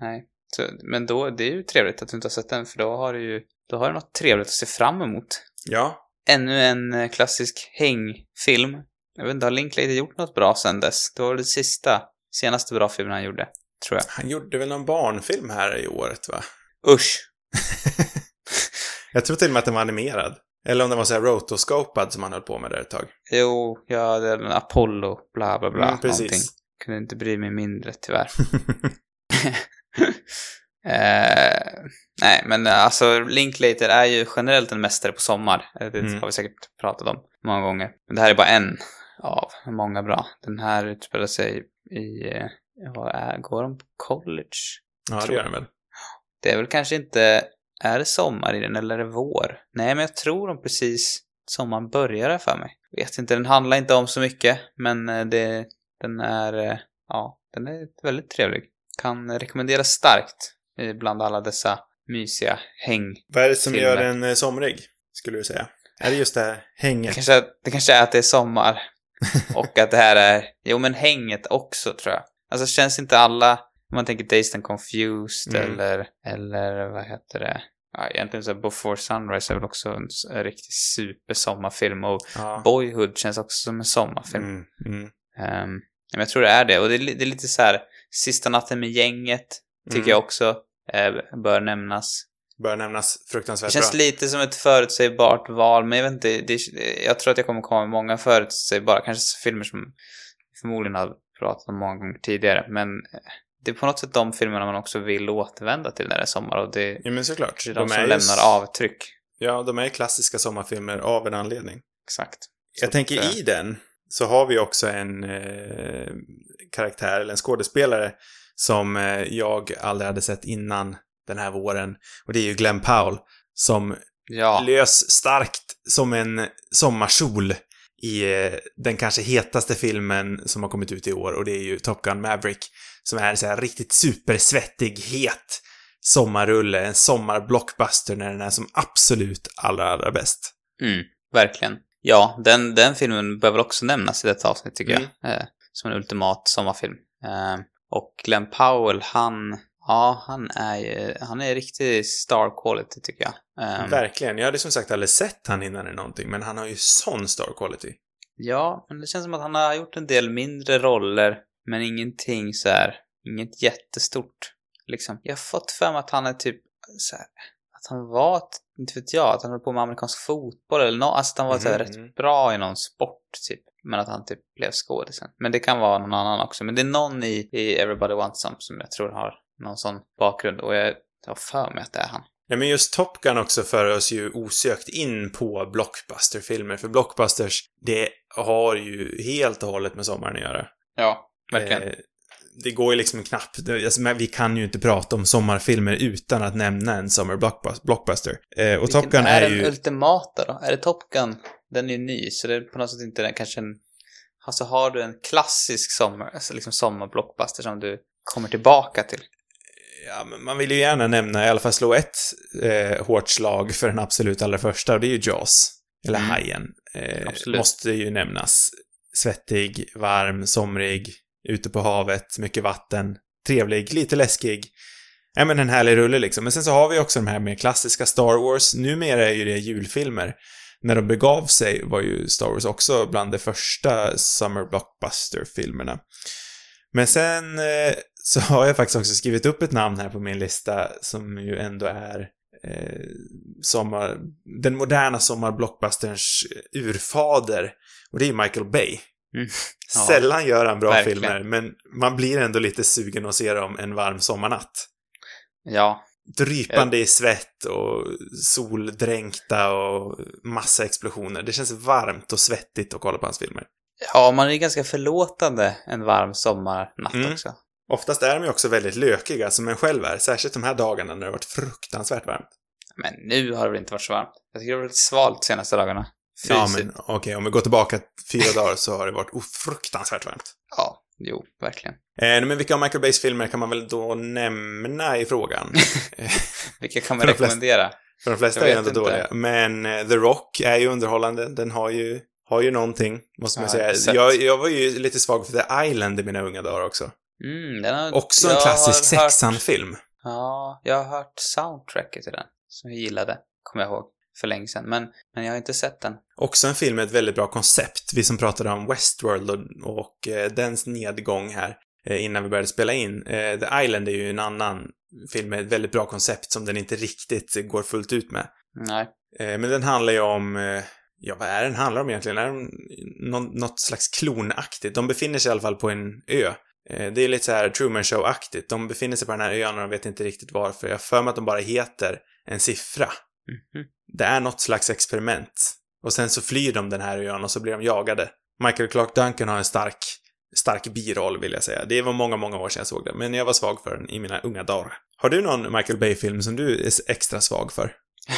Nej. Så, men då, det är ju trevligt att du inte har sett den, för då har du ju, då har du något trevligt att se fram emot. Ja. Ännu en eh, klassisk hängfilm. Jag vet inte, har Linklater gjort något bra sen dess? Det var det sista, senaste bra filmen han gjorde, tror jag. Han gjorde väl någon barnfilm här i året, va? Usch! Jag tror till och med att den var animerad. Eller om den var så här rotoscopad som han höll på med där ett tag. Jo, ja, det är en Apollo, bla bla bla, Mm, precis. någonting. Kunde inte bry mig mindre, tyvärr. eh, nej, men eh, alltså Linklater är ju generellt en mästare på sommar. Eh, Det Mm. har vi säkert pratat om många gånger. Men det här är bara en av många bra. Den här utspelar sig i, eh, vad är, går de på college? ja, det Tror gör den väl. Det är väl kanske inte, är det sommar i den eller är det vår? Nej, men jag tror de precis, sommaren börjar för mig. Vet inte, den handlar inte om så mycket, men det, den är, eh, ja, den är väldigt trevlig. Kan rekommenderas starkt bland alla dessa mysiga häng. Vad är det som Filmer. gör den eh, somrig, skulle du säga? Är det just det här Det hänget? kanske, är- det kanske är att det är sommar och att det här är, jo men hänget också tror jag. Alltså känns inte alla, om man tänker Dazed and Confused Mm. eller, eller vad heter det? Ja, egentligen så Before Sunrise är väl också en, en riktig supersommarfilm och Ja. Boyhood känns också som en sommarfilm. Mm, mm, Ehm, men jag tror det är det. Och det är, det är lite så här, Sista natten med gänget tycker Mm. jag också eh, bör nämnas. Bör nämnas Det fruktansvärt känns bra. lite som ett förutsägbart val, men jag vet inte. Det, jag tror att jag kommer komma med många förutsägbara, kanske filmer som förmodligen har pratat om många gånger tidigare, men eh, det är på något sätt de filmerna man också vill återvända till när det är sommar och det, Ja, men såklart. det är de, som är lämnar avtryck. Ja, de är klassiska sommarfilmer av en anledning. Exakt. Jag Så tänker att, eh, i den så har vi också en eh, karaktär, eller en skådespelare, som eh, jag aldrig hade sett innan den här våren. Och det är ju Glenn Powell, som Ja. lös starkt som en sommarsol i eh, den kanske hetaste filmen som har kommit ut i år och det är ju Top Gun Maverick. Som är så här riktigt supersvettig, het sommarrulle, en sommarblockbuster när den är som absolut allra, allra bäst. Mm, verkligen. Ja, den, den filmen väl också nämnas i detta avsnitt tycker Mm. jag. Eh, som en ultimat sommarfilm. Eh, och Glenn Powell, han, ja, han är ju, han är riktig star quality tycker jag. Eh, Verkligen. Jag hade som sagt aldrig sett han innan i någonting, men han har ju sån star quality. ja, men det känns som att han har gjort en del mindre roller, men ingenting så här, inget jättestort. Liksom. Jag har fått för mig att han är typ så här, att han var, inte vet jag, att han höll på med amerikansk fotboll eller något, alltså att han var här, Mhm. rätt bra i någon sport typ. Men att han typ blev skådis sen. Men det kan vara någon annan också. Men det är någon i, i Everybody Wants Some som jag tror har någon sån bakgrund och jag har för mig att det är han. Ja, men just Top Gun också för oss ju osökt in på blockbusterfilmer, för blockbusters, det har ju helt och hållet med sommaren att göra. Ja, verkligen. Eh, det går ju liksom knappt, alltså, vi kan ju inte prata om sommarfilmer utan att nämna en summer blockbus- blockbuster. Eh, och Top Gun är, den ju... ultimata då? Är det Top Gun? Den är ju ny, så det är på något sätt inte den kanske en... Alltså har du en klassisk sommar, alltså liksom sommarblockbuster som du kommer tillbaka till? Ja, men man vill ju gärna nämna, i alla fall slå ett eh, hårt slag för den absolut allra första, och det är ju Jaws. Eller Mm. Hajen. Eh, måste ju nämnas. Svettig, varm, somrig, ute på havet, mycket vatten, trevlig, lite läskig. Ja, men en härlig rulle liksom. Men sen så har vi också de här mer klassiska Star Wars. Numera är ju det julfilmer. När de begav sig var ju Star Wars också bland de första Summer Blockbuster-filmerna. Men sen eh, så har jag faktiskt också skrivit upp ett namn här på min lista som ju ändå är eh, sommar, den moderna sommarblockbusterns urfader. Och det är Michael Bay. Mm. Ja, Sällan gör han bra verkligen. filmer, men man blir ändå lite sugen att se dem en varm sommarnatt. Ja, Drypande i svett och soldränkta och massa explosioner. Det känns varmt och svettigt att kolla på hans filmer. ja man är ganska förlåtande en varm sommarnatt Mm. också. Oftast är de ju också väldigt lökiga, som en själv är. Särskilt de här dagarna när det har varit fruktansvärt varmt. Men nu har det väl inte varit så varmt. Jag tycker det har varit svalt de senaste dagarna. Ja, men okej, om vi går tillbaka fyra dagar så har det varit fruktansvärt varmt. Ja, jo, verkligen. Eh, men vilka av Michael Bays filmer kan man väl då nämna i frågan? Vilka kan man rekommendera? För de flesta är ju ändå inte. dåliga. Men eh, The Rock är ju underhållande. Den har ju, har ju någonting, måste man Ja, säga. Jag, jag var ju lite svag för The Island i mina unga dagar också. Mm, den har, Också en klassisk sexan-film. Ja, jag har hört soundtracket till den. Som jag gillade, kommer jag ihåg. För länge sedan. Men, men jag har inte sett den. Också en film med ett väldigt bra koncept. Vi som pratade om Westworld och, och eh, dens nedgång här eh, innan vi började spela in. Eh, The Island är ju en annan film med ett väldigt bra koncept som den inte riktigt går fullt ut med. Nej. Eh, men den handlar ju om, eh, ja vad är den handlar om egentligen? Är den någon, något slags klonaktigt? De befinner sig i alla fall på en ö. Eh, det är lite så här Truman Show-aktigt. De befinner sig på den här ön och de vet inte riktigt varför. Jag har för mig att de bara heter en siffra. Mhm. Det är något slags experiment. Och sen så flyr de den här ön och så blir de jagade. Michael Clark Duncan har en stark, stark biroll vill jag säga. Det var många, många år sedan jag såg den, men jag var svag för den i mina unga dagar. Har du någon Michael Bay-film som du är extra svag för?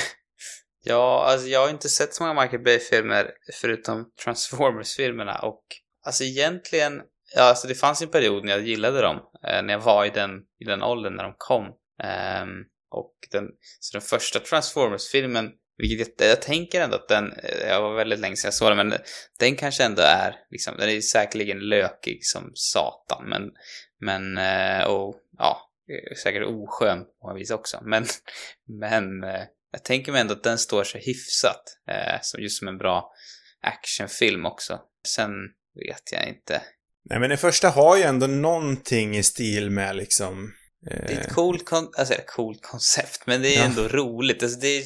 Ja, alltså jag har inte sett så många Michael Bay-filmer förutom Transformers-filmerna och alltså egentligen, ja alltså det fanns en period när jag gillade dem, eh, när jag var i den, i den åldern när de kom. Ehm, och den, så den första Transformers-filmen, vilket jag, jag tänker ändå att den, eh, jag var väldigt länge sedan jag såg den, men den kanske ändå är, liksom, den är säkerligen lökig som satan, men, men, eh, och ja, eh, säkert oskön på många vis också, men, men jag tänker mig ändå att den står sig hyfsat. Som just som en bra actionfilm också. Sen vet jag inte. Nej, men den första har ju ändå någonting i stil med liksom... Eh, Det är ett coolt, kon- alltså, coolt koncept, men det är Ja. ändå roligt. Alltså, det är,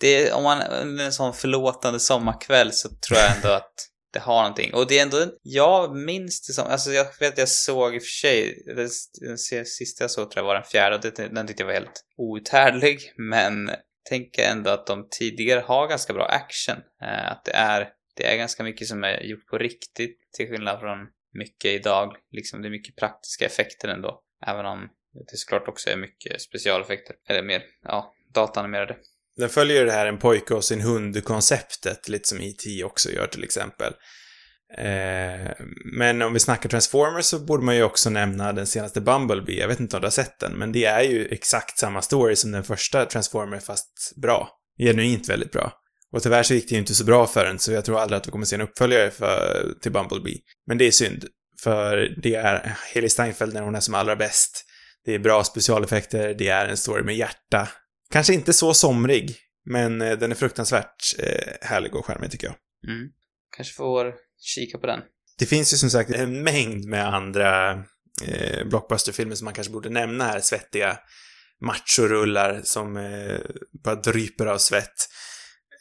det om man en sån förlåtande sommarkväll så tror jag ändå att det har någonting. Och det är ändå, jag minns det som, alltså jag vet att jag såg i och för sig, den, den sista jag såg tror jag var den fjärde och det, den tyckte jag var helt outhärdlig, men tänker ändå att de tidigare har ganska bra action. Eh, att det är det är ganska mycket som är gjort på riktigt till skillnad från mycket idag. Liksom det är mycket praktiska effekter ändå. Även om det såklart också är mycket specialeffekter. Eller mer, ja, datanimerade. Den följer ju det här en pojke och sin hund-konceptet, lite som E.T. också gör till exempel. Eh, men om vi snackar Transformers så borde man ju också nämna den senaste Bumblebee. Jag vet inte om du har sett den, men det är ju exakt samma story som den första Transformer fast bra. Genuint väldigt bra. Och tyvärr så gick det ju inte så bra för den, så jag tror aldrig att vi kommer se en uppföljare för, till Bumblebee. Men det är synd, för det är Haley Steinfeld när hon är som allra bäst. Det är bra specialeffekter, det är en story med hjärta. Kanske inte så somrig, men eh, den är fruktansvärt eh, härlig och charmig tycker jag. Mm. Kanske får kika på den. Det finns ju som sagt en mängd med andra eh, blockbusterfilmer som man kanske borde nämna här, svettiga machorullar som eh, bara dryper av svett.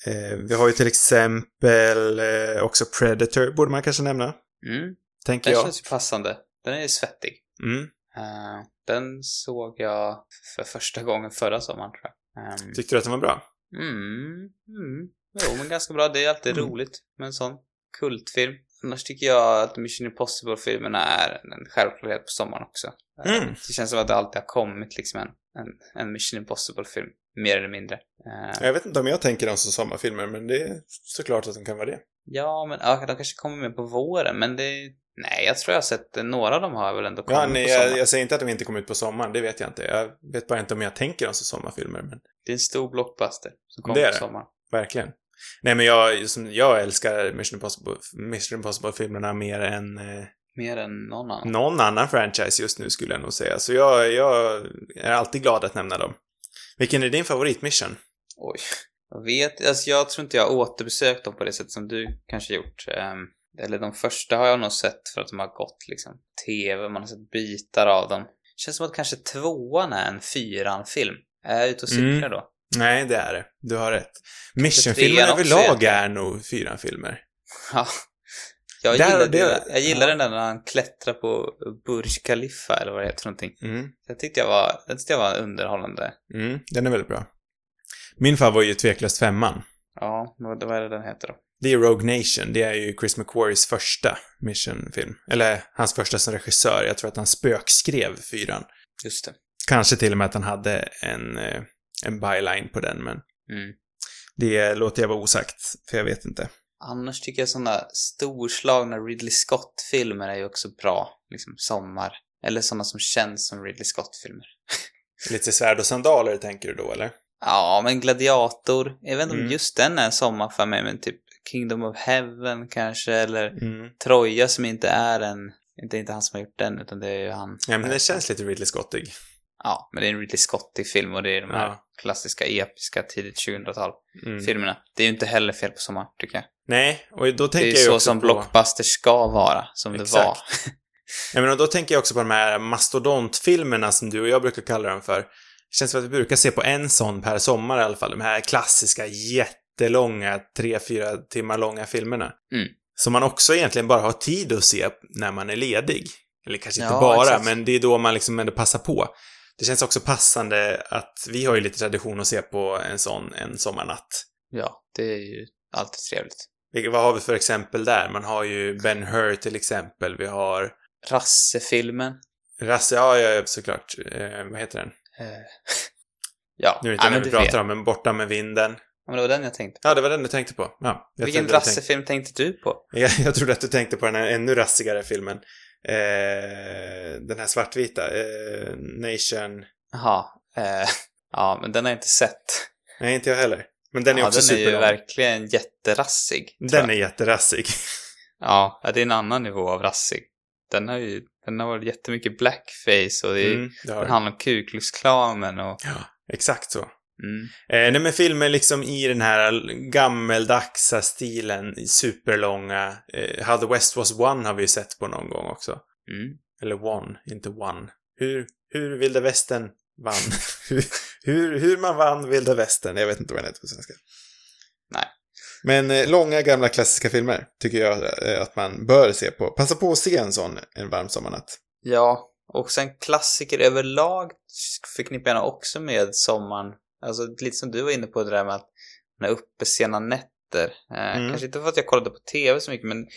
Eh, vi har ju till exempel eh, också Predator, borde man kanske nämna. Mm. Tänker Den jag. känns ju passande. Den är ju svettig. Mm. Eh, den såg jag för första gången förra sommaren tror jag. Ehm, Tyckte du att den var bra? Mm, mm. Jo, men ganska bra. Det är alltid Mm. roligt med en sån kultfilm. Annars tycker jag att Mission Impossible-filmerna är en självklarhet på sommaren också. Eh, Mm. Det känns som att det alltid har kommit liksom en, en, en Mission Impossible-film, mer eller mindre. Eh, Jag vet inte om jag tänker dem som sommarfilmer, men det är såklart att de kan vara det. Ja, men ja, de kanske kommer med på våren, men det... Nej, jag tror jag har sett några av dem har väl ändå kommit Ja, nej, på sommaren. jag, jag säger inte att de inte kom ut på sommaren, det vet jag inte. Jag vet bara inte om jag tänker dem som sommarfilmer, men Det är en stor blockbuster som kommer på sommaren. verkligen. Nej, men jag, som, jag älskar Mission Impossible, Impossible-filmerna mer än eh, Mer än någon annan. någon annan franchise just nu skulle jag nog säga. Så jag, jag är alltid glad att nämna dem. Vilken är din favoritmission? Oj. Jag vet, alltså jag tror inte jag har återbesökt dem på det sätt som du kanske gjort. Ehm, eller de första har jag nog sett för att de har gått liksom TV, man har sett bitar av dem. Känns som att kanske tvåan är en fyran-film. Är jag ute och cyklar Mm. då? Nej, det är det. Du har rätt. Mission-filmer överlag är nog fyra filmer. Ja. Jag Där- gillar, det- jag gillar ja. den där när han klättrar på Burj Khalifa eller vad det heter någonting. Mm. Jag tyckte jag var, den tyckte jag var underhållande. Mm, den är väldigt bra. Min favorit är ju tveklöst femman. Ja, vad, vad är det den heter då? Det är Rogue Nation. Det är ju Chris McQuarries första Mission-film. Eller hans första som regissör. Jag tror att han spökskrev fyran. Just det. Kanske till och med att han hade en, eh, en byline på den, men Mm. det låter jag vara osagt, för jag vet inte. Annars tycker jag sådana storslagna Ridley Scott-filmer är ju också bra. Liksom sommar. Eller sådana som känns som Ridley Scott-filmer. Lite svärd och sandaler tänker du då, eller? Ja, men Gladiator. Jag vet inte Mm. om just den är en sommar för mig, men typ Kingdom of Heaven kanske, eller Mm. Troja som inte är en... Inte, inte han som har gjort den, utan det är ju han. Ja, men det känns lite Ridley Scottig. Ja, men det är en Ridley Scottig film och det är de här Ja. klassiska, episka, tidigt 2000-tal Mm. filmerna. Det är ju inte heller fel på sommar, tycker jag. Nej, och då Det tänker är jag ju ju så som på... blockbuster ska vara, som det Exakt. var. Ja, men och då tänker jag också på de här mastodontfilmerna som du och jag brukar kalla dem för. Det känns som att vi brukar se på en sån per sommar i alla fall. De här klassiska, jättelånga, tre, fyra timmar långa filmerna. Mm. Som man också egentligen bara har tid att se när man är ledig. Eller kanske inte Ja, bara, exakt. men det är då man liksom ändå passar på. Det känns också passande att vi har ju lite tradition att se på en sån en sommarnatt. Ja, det är ju alltid trevligt. Vad har vi för exempel där? Man har ju Ben Hur till exempel. Vi har Rasse-filmen. Rasse, ja, ja, såklart. Eh, vad heter den? Eh, ja, Nu är det inte ja, den vi pratar vet. om, men Borta med vinden. Ja, men det var den jag tänkte på. Ja, det var den du tänkte på. Ja, Vilken du tänkte- rassefilm tänkte du på? Jag, jag trodde att du tänkte på den här ännu rassigare filmen. Eh, den här svartvita. Eh, Nation. Jaha. Eh, ja, men den har jag inte sett. Nej, inte jag heller. Men den är ja, också den är ju superlång. verkligen jätterassig. Den är jätterassig. Ja, det är en annan nivå av rassig. Den har ju, den har varit jättemycket blackface och det, är, Mm, det den. handlar om Ku Klux Klanen och... Ja, exakt så. Mm. Eh, nej, men filmer liksom i den här gammeldagsa stilen, superlånga. Eh, How the West Was Won har vi ju sett på någon gång också. Mm. Eller One, inte One. Hur, hur Vilda Västern vann. hur, hur, man vann Vilda Västern. Jag vet inte vad den heter på svenska. Nej. Men eh, långa gamla klassiska filmer tycker jag eh, att man bör se på. Passa på att se en sån en varm sommarnatt. Ja, och sen klassiker överlag förknippar jag också med sommaren. Alltså lite som du var inne på det där med att man är uppe sena nätter. Eh, Mm. Kanske inte för att jag kollade på tv så mycket, men,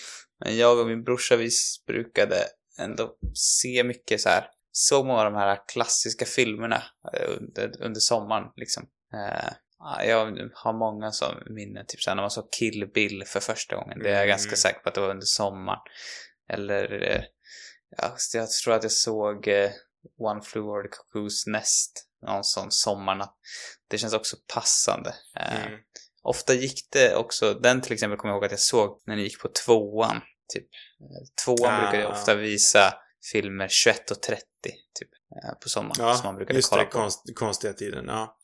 men jag och min brorsa vi brukade ändå se mycket så här. Så många av de här klassiska filmerna eh, under, under sommaren liksom. Eh, ja, jag har många som minne, typ såhär när man såg Kill Bill för första gången. Det är jag Mm. ganska säker på att det var under sommaren. Eller, eh, ja, jag tror att jag såg eh, One Flew Over the Cuckoo's Nest någon sån sommarnatt. Det känns också passande. Eh, Mm. Ofta gick det också, den till exempel kommer jag ihåg att jag såg när ni gick på tvåan. Typ. Eh, Tvåan Ah. brukade ofta visa filmer 21.30 typ, eh, på sommaren. som man Ja, brukade just kolla det. på. Konst, konstiga tiden. Ja.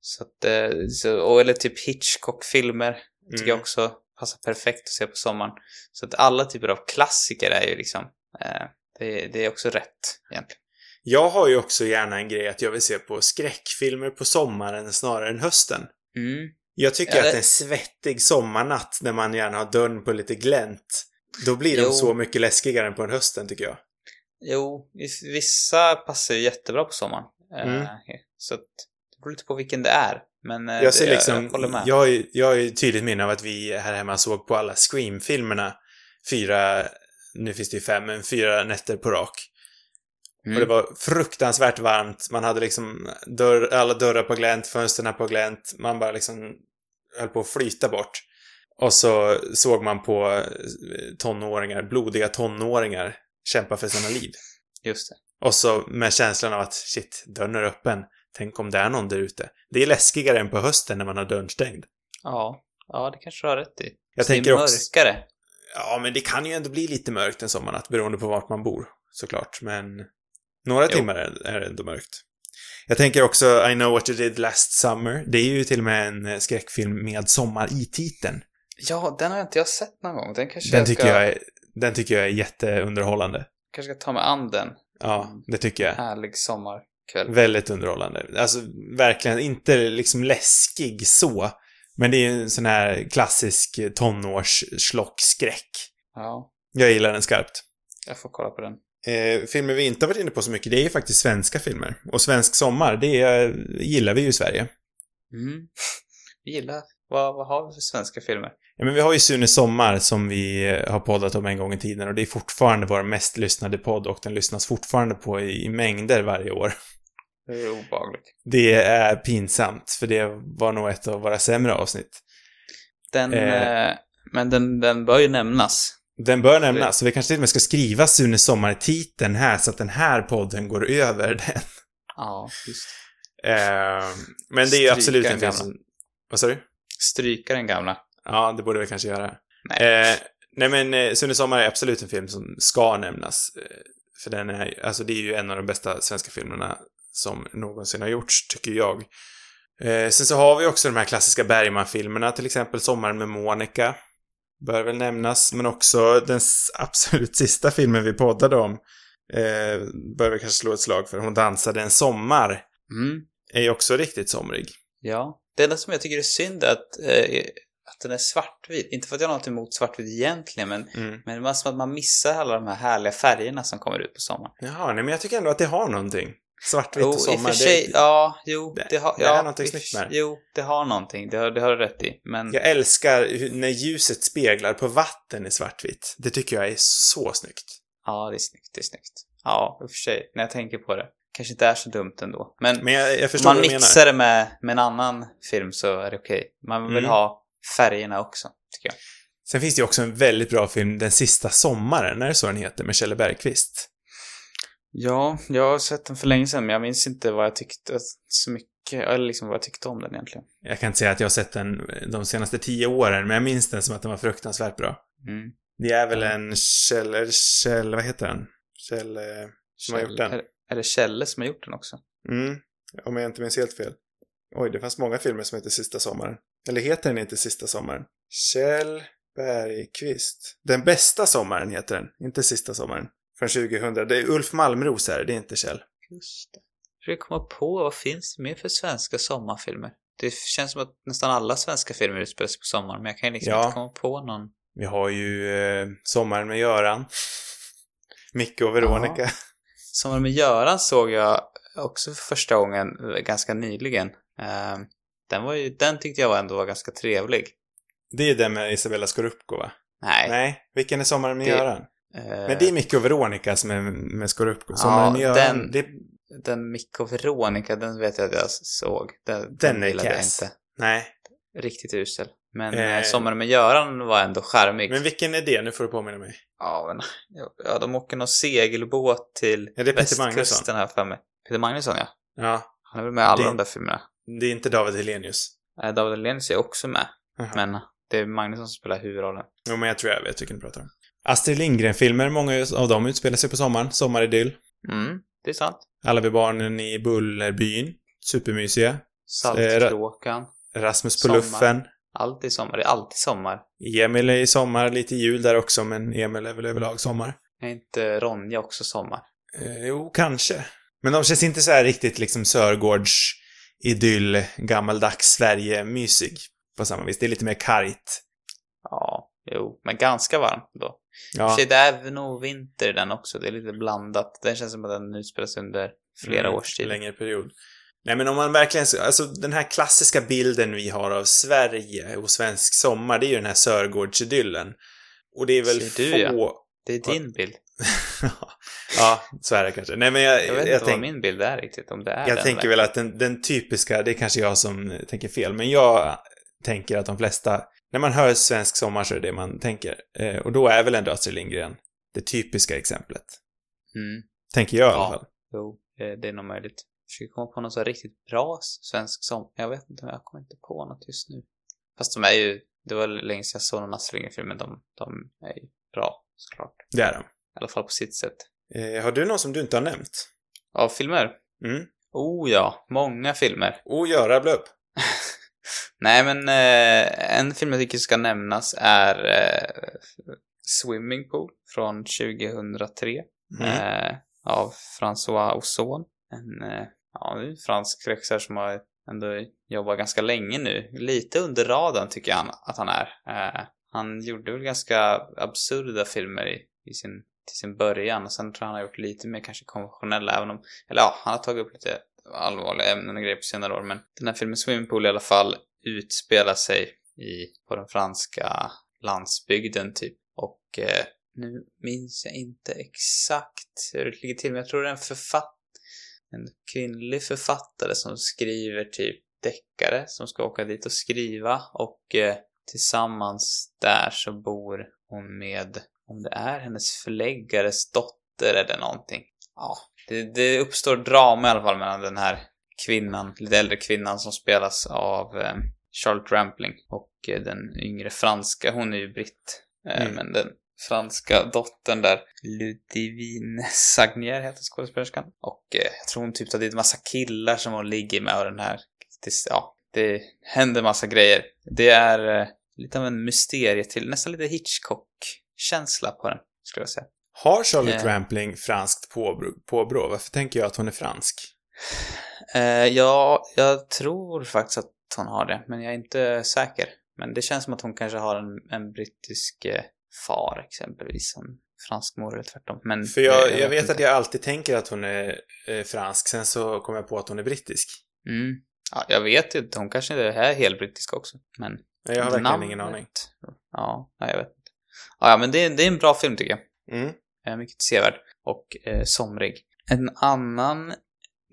Så att, eh, så, och, eller typ Hitchcock-filmer tycker Mm. jag också passar perfekt att se på sommaren. Så att alla typer av klassiker är ju liksom, eh, det, det är också rätt egentligen. Jag har ju också gärna en grej att jag vill se på skräckfilmer på sommaren snarare än hösten. Mm. Jag tycker Ja, det- att en svettig sommarnatt när man gärna har dörren på lite glänt, då blir de Jo. så mycket läskigare än på en hösten tycker jag. Jo, vissa passar ju jättebra på sommaren. Eh, Mm. Så att, det beror lite på vilken det är. Men eh, Jag ser det, liksom, jag, håller med. jag, har ju- jag har ju tydligt minne av att vi här hemma såg på alla Scream-filmerna fyra, nu finns det ju fem, men fyra nätter på rak. Mm. Och det var fruktansvärt varmt. Man hade liksom dörr, alla dörrar på glänt, fönstren på glänt. Man bara liksom höll på att flyta bort. Och så såg man på eh, tonåringar, blodiga tonåringar, kämpa för sina liv. Just det. Och så med känslan av att shit, dörren är öppen. Tänk om det är någon där ute. Det är läskigare än på hösten när man har dörren stängd. Ja, ja det kanske du har rätt i. Jag Så det tänker är också- mörkare. Ja, men det kan ju ändå bli lite mörkt en sommarnatt beroende på vart man bor, såklart. Men några Jo. timmar är, är det ändå mörkt. Jag tänker också I know what you did last summer. Det är ju till och med en eh, skräckfilm med sommar i titeln. Ja, den har inte jag sett någon gång. Den kanske Den jag tycker ska, jag är, den tycker jag är jätteunderhållande. kanske ska ta mig an den. Ja, det tycker jag. Härlig sommarkväll. Väldigt underhållande. Alltså, verkligen inte liksom läskig så. Men det är ju en sån här klassisk tonårsschlockskräck. Ja, Jag gillar den skarpt. jag får kolla på den. Eh, filmer vi inte har varit inne på så mycket, det är ju faktiskt svenska filmer. Och svensk sommar, det eh, gillar vi ju i Sverige. Mm. Vi gillar, vad, vad har vi för svenska filmer? Ja, men vi har ju Sune Sommar som vi eh, har poddat om en gång i tiden och det är fortfarande vår mest lyssnade podd och den lyssnas fortfarande på i, i mängder varje år. Det är obehagligt. Det är pinsamt, för det var nog ett av våra sämre avsnitt. Den, Eh. eh, men den, den bör ju nämnas. Den bör nämnas, så vi kanske till och med ska skriva Sune Sommar i titeln här så att den här podden går över den. Ja, just Eh, men det är ju absolut en film som... Vad sa du? Stryka den gamla. Ja, det borde vi kanske göra. Nej. Eh, nej men eh, Sune Sommar är absolut en film som ska nämnas. Eh, för den är, alltså det är ju en av de bästa svenska filmerna som någonsin har gjorts, tycker jag. Eh, sen så har vi också de här klassiska Bergman-filmerna, till exempel Sommaren med Monica. Bör väl nämnas, men också den absolut sista filmen vi poddade om. Eh, bör vi kanske slå ett slag för. Hon dansade en sommar. Mm. Är ju också riktigt somrig. Ja. Det enda som jag tycker är synd är att, eh, att den är svartvit. Inte för att jag har något emot svartvit egentligen, men, Mm. men det är som att man missar alla de här härliga färgerna som kommer ut på sommaren. Jaha, nej men jag tycker ändå att det har någonting. Svartvitt Jo, och sommar. för sig, det, ja, jo, det- det, har, det är ja, någonting i och snyggt med det. Jo, det har någonting, det har, det har du rätt i. Men, Jag älskar när ljuset speglar på vatten i svartvitt. Det tycker jag är så snyggt. ja, det är snyggt, det är snyggt. Ja, i och för sig, när jag tänker på det. Kanske inte är så dumt ändå. Men, Men jag, jag man mixar det med, med en annan film så är det okej. Man vill Mm. ha färgerna också, tycker jag. Sen finns det ju också en väldigt bra film, Den sista sommaren, är det så den heter, med Kjelle Bergqvist. Ja, jag har sett den för länge sedan, men jag minns inte vad jag tyckte så mycket, eller liksom vad jag tyckte om den egentligen. Jag kan inte säga att jag har sett den de senaste tio åren, men jag minns den som att den var fruktansvärt bra. Mm. Det är väl en Kjell, eller Kjell, vad heter han? Kjell, eh, som har gjort den. Är, är det Kjelle som har gjort den också? Mm, om jag inte minns helt fel. Oj, det fanns många filmer som heter Sista sommaren. Eller heter den inte Sista sommaren? Kjell Bergqvist. Den bästa sommaren heter den, inte Sista sommaren. Från 2000. Det är Ulf Malmros här, det är inte Kjell. Just det. Jag försöker komma på vad finns det mer för svenska sommarfilmer? Det känns som att nästan alla svenska filmer utspelar sig på sommaren, men jag kan liksom Ja. inte komma på någon. Vi har ju eh, Sommaren med Göran. Micke och Veronica. Sommar med Göran såg jag också för första gången ganska nyligen. Eh, Den, var ju, den tyckte jag ändå var ganska trevlig. Det är den med Isabella Scorupco, va? Nej. Nej. Vilken är Sommaren med Det- Göran? Eh, Men det är Micke och Veronica som är med med Ja, Göran, den- det, Den Micke och Veronica, den vet jag att jag såg. Den, Den är gillade jag kass. inte. nej. Riktigt usel. Men Eh. eh, Sommaren med Göran var ändå charmig. Men vilken är det? Nu får du påminna mig. Ja, men, ja, de åker någon segelbåt till Ja, det är Peter Magnusson. västkusten här för mig. Peter Magnusson, ja. Ja. Han är väl med i alla Det- de där filmerna. Det är inte David Hellenius. Eh, David Hellenius är också med. Jaha. Men det är Magnusson som spelar huvudrollen. Jo, men jag tror jag vet vilken du pratar om. Astrid Lindgren-filmer, många av dem utspelar sig på sommaren. Sommaridyll. Mm, det är sant. Alla vi barnen i Bullerbyn. Supermysiga. Saltkråkan. Rasmus på Sommar. luffen. Alltid sommar. Det är alltid sommar. Emil är i sommar, lite jul där också, men Emil är väl överlag sommar. Är inte Ronja också sommar? Eh, jo, kanske. Men de känns inte så här riktigt liksom Sörgårds idyll, gammaldags Sverige-mysig på samma vis. Det är lite mer kargt. Jo. Men ganska varmt då. Ja, sig, det är nog vinter i den också. Det är lite blandat. Den känns som att den utspelas under flera Mm, års tid. längre period. Nej, men om man verkligen... Alltså, den här klassiska bilden vi har av Sverige och svensk sommar, det är ju den här Sörgårdsidyllen. Och det är väl Ser få... du, ja. Det är din bild. ja, så är det kanske. Nej, men jag, Jag vet jag, inte tänk, vad min bild är riktigt. Om det är jag den tänker väl att den, den typiska, det är kanske jag som tänker fel, men jag tänker att de flesta, när man hör svensk sommar så är det det man tänker. Eh, och då är väl ändå Astrid Lindgren det typiska exemplet. Mm. Tänker jag i alla Ja. fall. Jo, det, det är nog möjligt. Jag försöker komma på någon så riktigt bra svensk sång. Jag vet inte, jag kommer inte på något just nu. Fast de är ju, det var länge sedan jag såg någon Astrid Lindgren-film, men de, de är ju bra, såklart. Det är de. I alla fall på sitt sätt. Eh, har du någon som du inte har nämnt? Av filmer? Mm. Oh ja, många filmer. Och göra blöpp. Nej, men eh, en film jag tycker ska nämnas är eh, Swimming Pool från 2003. Mm. eh, av François Ozon. En, eh, ja, fransk regissör som har ändå jobbat ganska länge nu. Lite under radarn tycker jag att han är. Eh, han gjorde väl ganska absurda filmer i, i sin, till sin början och sen tror jag han har gjort lite mer kanske konventionella även om, eller ja, han har tagit upp lite allvarliga ämnen och grejer på senare år men den här filmen Swimming Pool i alla fall utspelar sig i, på den franska landsbygden typ och eh, nu minns jag inte exakt hur det ligger till, men jag tror det är en författare en kvinnlig författare som skriver typ deckare som ska åka dit och skriva och eh, tillsammans där så bor hon med, om det är hennes förläggares dotter eller någonting. Ja, det, det uppstår drama i alla fall mellan den här kvinnan, lite äldre kvinnan som spelas av eh, Charlotte Rampling och eh, den yngre franska, hon är ju britt, eh, Mm. men den franska dottern där, Ludivine Sagnier heter skådespelerskan. Och eh, jag tror hon typ tar dit massa killar som hon ligger med och den här, ja, det händer massa grejer. Det är lite av en mysterie till, nästan lite Hitchcock-känsla på den, skulle jag säga. Har Charlotte Eh. Rampling franskt påbrå, påbrå? Varför tänker jag att hon är fransk? Eh, ja, jag tror faktiskt att hon har det, men jag är inte säker. Men det känns som att hon kanske har en, en brittisk eh, far exempelvis, som fransk mor eller tvärtom. Men, För jag, eh, jag vet inte. att jag alltid tänker att hon är eh, fransk, sen så kom jag på att hon är brittisk. Mm. Ja, jag vet inte, hon kanske är helt brittisk också. Men Jag har verkligen namnet- ingen aning. Ja, nej, jag vet inte. Ja, men det, är- det är en bra film tycker jag. Mm. Mycket sevärd och eh, somrig. En annan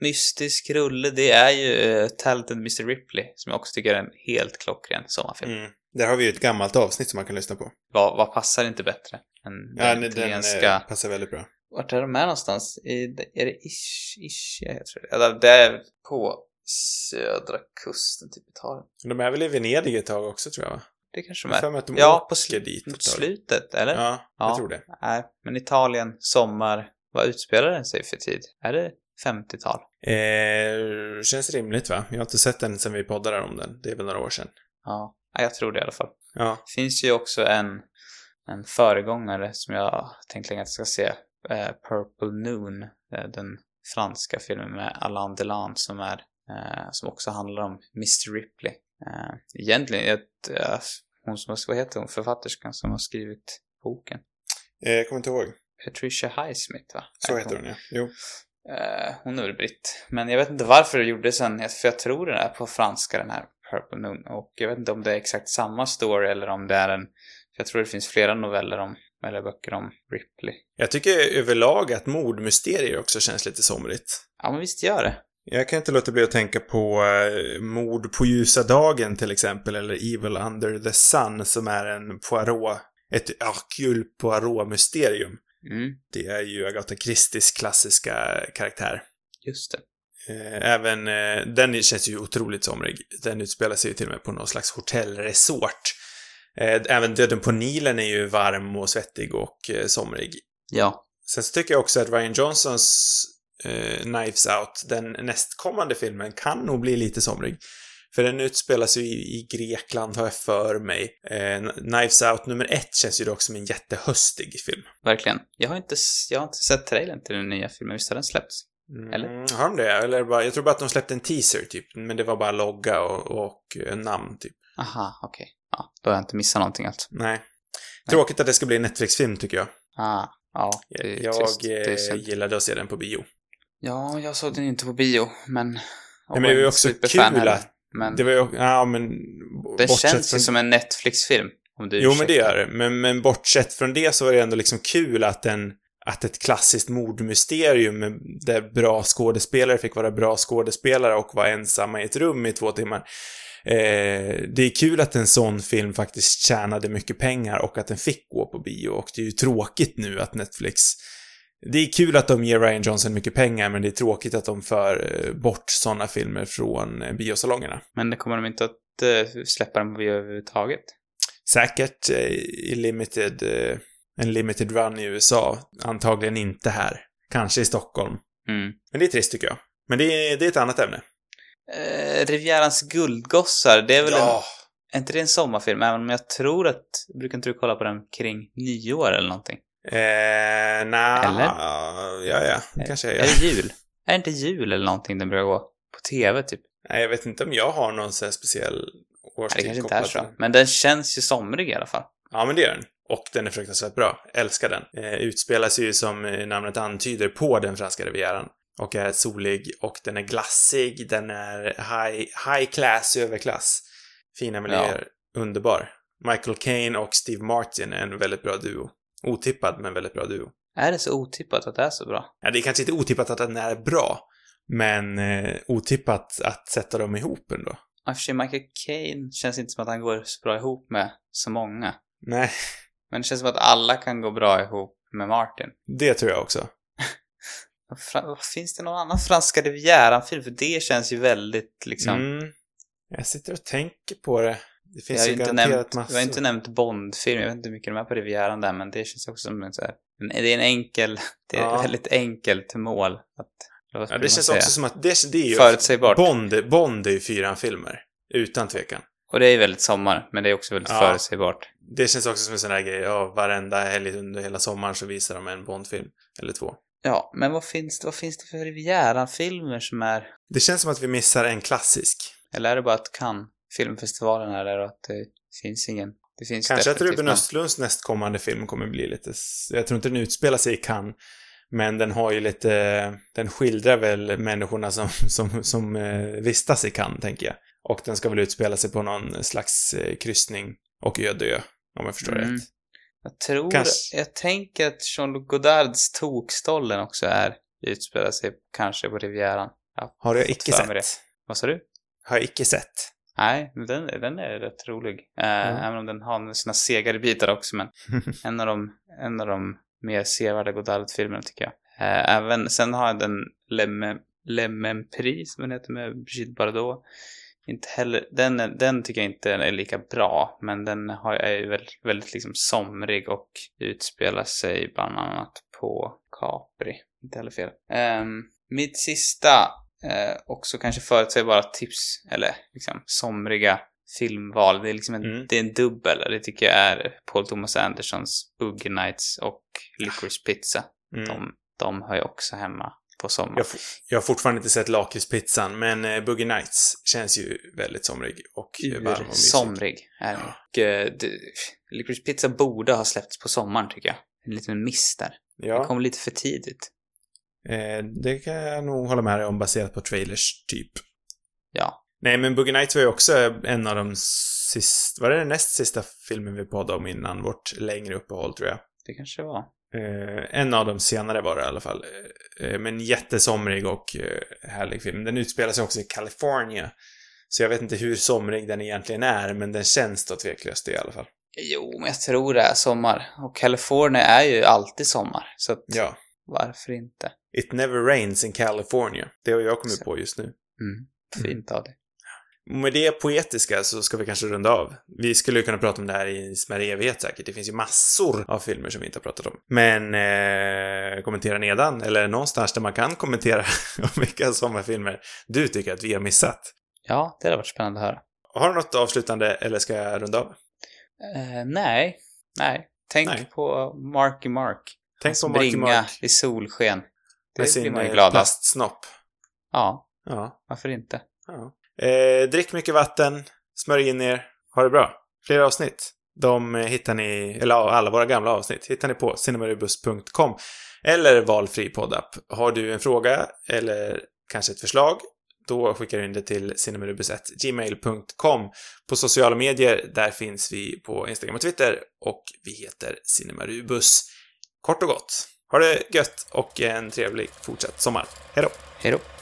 mystisk rulle, det är ju eh, Talented Mr. Ripley, som jag också tycker är en helt klockren sommarfilm. Mm. Där har vi ju ett gammalt avsnitt som man kan lyssna på. Vad, vad passar inte bättre än Ja, den den, den italienska... eh, passar väldigt bra. Vart är de med någonstans? I, är det Isch, Ischia? Jag tror det. Eller det är på södra kusten, typ Italien. De är väl i Venedig ett tag också, tror jag, va? Det kanske de är. att de Ja, på sl- dit mot slutet, eller? Ja, Ja. jag tror det. Nej, men Italien, sommar. Vad utspelar den sig för tid? Är det 50-tal? Eh, känns rimligt, va? Jag har inte sett den sen vi poddade om den. Det är väl några år sedan. Ja, Ja, jag tror det i alla fall. Ja. Finns ju också en, en föregångare som jag tänkt länge att jag ska se. Eh, Purple Noon. Eh, den franska filmen med Alain Delon som är eh, som också handlar om Mr. Ripley. Eh, egentligen, ett, eh, hon som, vad heter hon, författerskan som har skrivit boken? Jag kommer inte ihåg. Patricia Highsmith va? Så heter hon, ja. Jo. Eh, hon är väl britt. Men jag vet inte varför det gjordes en, för jag tror den är på franska den här Purple Moon. Och jag vet inte om det är exakt samma story eller om det är en... Jag tror det finns flera noveller om, eller böcker om Ripley. Jag tycker överlag att mordmysterier också känns lite somrigt. Ja, men visst gör det. Jag kan inte låta bli att tänka på uh, Mord på ljusa dagen till exempel, eller Evil under the sun, som är en Poirot, ett Hercule Poirot-mysterium. Mm, Det är ju Agatha Christies klassiska karaktär. just det. Eh, Även, eh, den känns ju otroligt somrig. Den utspelar sig ju till och med på någon slags hotellresort. Eh, Även Döden på Nilen är ju varm och svettig och somrig. Ja. Sen så tycker jag också att Ryan Johnsons eh, Knives Out, den nästkommande filmen, kan nog bli lite somrig. För den utspelar sig i, i Grekland, har jag för mig. Eh, Knives Out nummer ett känns ju dock som en jättehöstig film. Verkligen. Jag har inte, jag har inte sett trailern till den nya filmen. Visst har den släppts? Eller? Mm, har de det? Eller bara, jag tror bara att de släppte en teaser, typ. Men det var bara logga och, och eh, namn, typ. Aha, okej. Ja, då har jag inte missat någonting alltså. Nej. Tråkigt att det ska bli en Netflix-film, tycker jag. Ah, ja. Det är jag trist. Det är eh, gillade att se den på bio. Ja, jag såg den inte på bio, men... Ja, men det var ju också kul att- Men Det var ju, ja men... bortsett känns från- ju som en Netflix-film. Om du Jo, men det gör det. Men, men bortsett från det så var det ändå liksom kul att en att ett klassiskt mordmysterium med- där bra skådespelare fick vara bra skådespelare och vara ensamma i ett rum i två timmar. Eh, det är kul att en sån film faktiskt tjänade mycket pengar och att den fick gå på bio och det är ju tråkigt nu att Netflix det är kul att de ger Ryan Johnson mycket pengar, men det är tråkigt att de för eh, bort sådana filmer från eh, biosalongerna. Men det kommer de inte att eh, släppa på bio överhuvudtaget? Säkert i limited, en limited run i USA. Antagligen inte här. Kanske i Stockholm. Mm. Men det är trist tycker jag. Men det är, det är ett annat ämne. Eh, Rivierans guldgossar, det är väl en... Är inte det en sommarfilm? Även om jag tror att... Brukar inte du kolla på den kring nyår eller någonting? Eh, na, Eller? Ja, ja. Kanske jag Är gör. det jul? Är det inte jul eller någonting den brukar gå? På TV typ? Nej, jag vet inte om jag har någon sån här speciell Nej, det årstid kanske inte är så. Men den känns ju somrig i alla fall. Ja, men det gör den. Och den är fruktansvärt bra. Älskar den. Eh, utspelar sig ju som eh, namnet antyder på den franska rivieran. Och är solig och den är glassig, den är high, high class, överklass. Fina miljöer. Underbar. Michael Caine och Steve Martin är en väldigt bra duo. Otippad, men väldigt bra duo. Är det så otippat att det är så bra? Ja, det är kanske inte otippat att den är bra, men eh, otippat att sätta dem ihop ändå. I och för sig, Michael Caine känns inte som att han går så bra ihop med så många. Nej, Men det känns som att alla kan gå bra ihop med Martin. det tror jag också. Finns det någon annan franska rivieran-film? För det känns ju väldigt liksom... Mm. Jag sitter och tänker på det. Det Jag finns har ju ju inte garanterat nämnt, massor. jag har inte nämnt Bond-film, jag vet inte hur mycket de är på Rivieran där, men det känns också som en så här, det är en enkel, det är Ja. ett väldigt enkelt mål att, Ja, det känns säga? också som att det, det är ju... Förutsägbart. Bond, Bond är ju fyran filmer. Utan tvekan. Och det är väldigt sommar, men det är också väldigt Ja. förutsägbart. Det känns också som en sån här grej, ja, varenda helg under hela sommaren så visar de en Bond-film. Eller två. Ja, men vad finns det, vad finns det för Rivieran-filmer som är, Det känns som att vi missar en klassisk. eller är det bara att Cannes filmfestivalen är där och att det finns ingen, det finns Kanske att Ruben Östlunds nästkommande film kommer bli lite... Jag tror inte den utspelar sig i Cannes. Men den har ju lite... Den skildrar väl människorna som, som, som eh, vistas i Cannes, tänker jag. Och den ska väl utspela sig på någon slags eh, kryssning och öde ö, om jag förstår Mm. rätt. Jag tror, Kanske. jag tänker att Jean-Luc Godards Tokstollen också är, utspelar sig kanske på Rivieran. Har jag icke sett? Vad sa du? Har jag icke sett. Nej, den, den är rätt rolig. Eh, Mm. Även om den har sina segare bitar också, men en av de, en av de mer sevärda Godard-filmerna tycker jag. Eh, även, sen har jag den Le Mem- Le Même Prix, som den heter med Brigitte Bardot. Inte heller, den, den tycker jag inte är lika bra, men den har, är ju väldigt, väldigt liksom somrig och utspelar sig bland annat på Capri. Inte heller fel. Ehm, mitt sista, eh, också kanske förutsägbara tips, eller liksom somriga filmval. Det är liksom en, Mm. det är en dubbel. Det tycker jag är Paul Thomas Andersons Boogie Nights och Licorice Pizza. Mm. De, de hör ju också hemma på sommaren. Jag, jag har fortfarande inte sett Lakritspizzan, men eh, Boogie Nights känns ju väldigt somrig och varm och mysig. Somrig är den. Och, eh, det- Licorice Pizza borde ha släppts på sommaren tycker jag. En liten miss där. Det Ja, kom lite för tidigt. Eh, det kan jag nog hålla med dig om baserat på trailers, typ. Ja. Nej, men Boogie Nights var ju också en av de sista... Var det den näst sista filmen vi poddade om innan vårt längre uppehåll, tror jag? Det kanske var. Eh, en av de senare var det i alla fall. Eh, men jättesomrig och eh, härlig film. Den utspelar sig också i California. Så jag vet inte hur somrig den egentligen är, men den känns då tveklöst i alla fall. Jo, men jag tror det är sommar. Och California är ju alltid sommar. Så att Ja. varför inte? It never rains in California. Det har jag kommit Så. på just nu. Mm. Fint av det. Och Med det poetiska så ska vi kanske runda av. Vi skulle kunna prata om det här i en smärre evighet säkert. Det finns ju massor av filmer som vi inte har pratat om. Men eh, kommentera nedan, eller någonstans där man kan kommentera om vilka sommarfilmer du tycker att vi har missat. Ja, det hade varit spännande att höra. Har du något avslutande eller ska jag runda av? Eh, nej, nej. Tänk Nej. på Marky Mark. Tänk Hans på Marky Mark i solsken. Med Det sin man eh, plastsnopp. Ja, Ja, varför inte? ja. Eh, drick mycket vatten, smörj in er, ha det bra. Fler avsnitt. De eh, hittar ni, eller alla våra gamla avsnitt hittar ni på cinemarubus.com eller valfri poddapp. Har du en fråga eller kanske ett förslag då skickar du in det till cinemarubus.gmail.com. På sociala medier, där finns vi på Instagram och Twitter och vi heter Cinemarubus. Kort och gott. Ha det gött och en trevlig fortsatt sommar. Hej då! Hej då.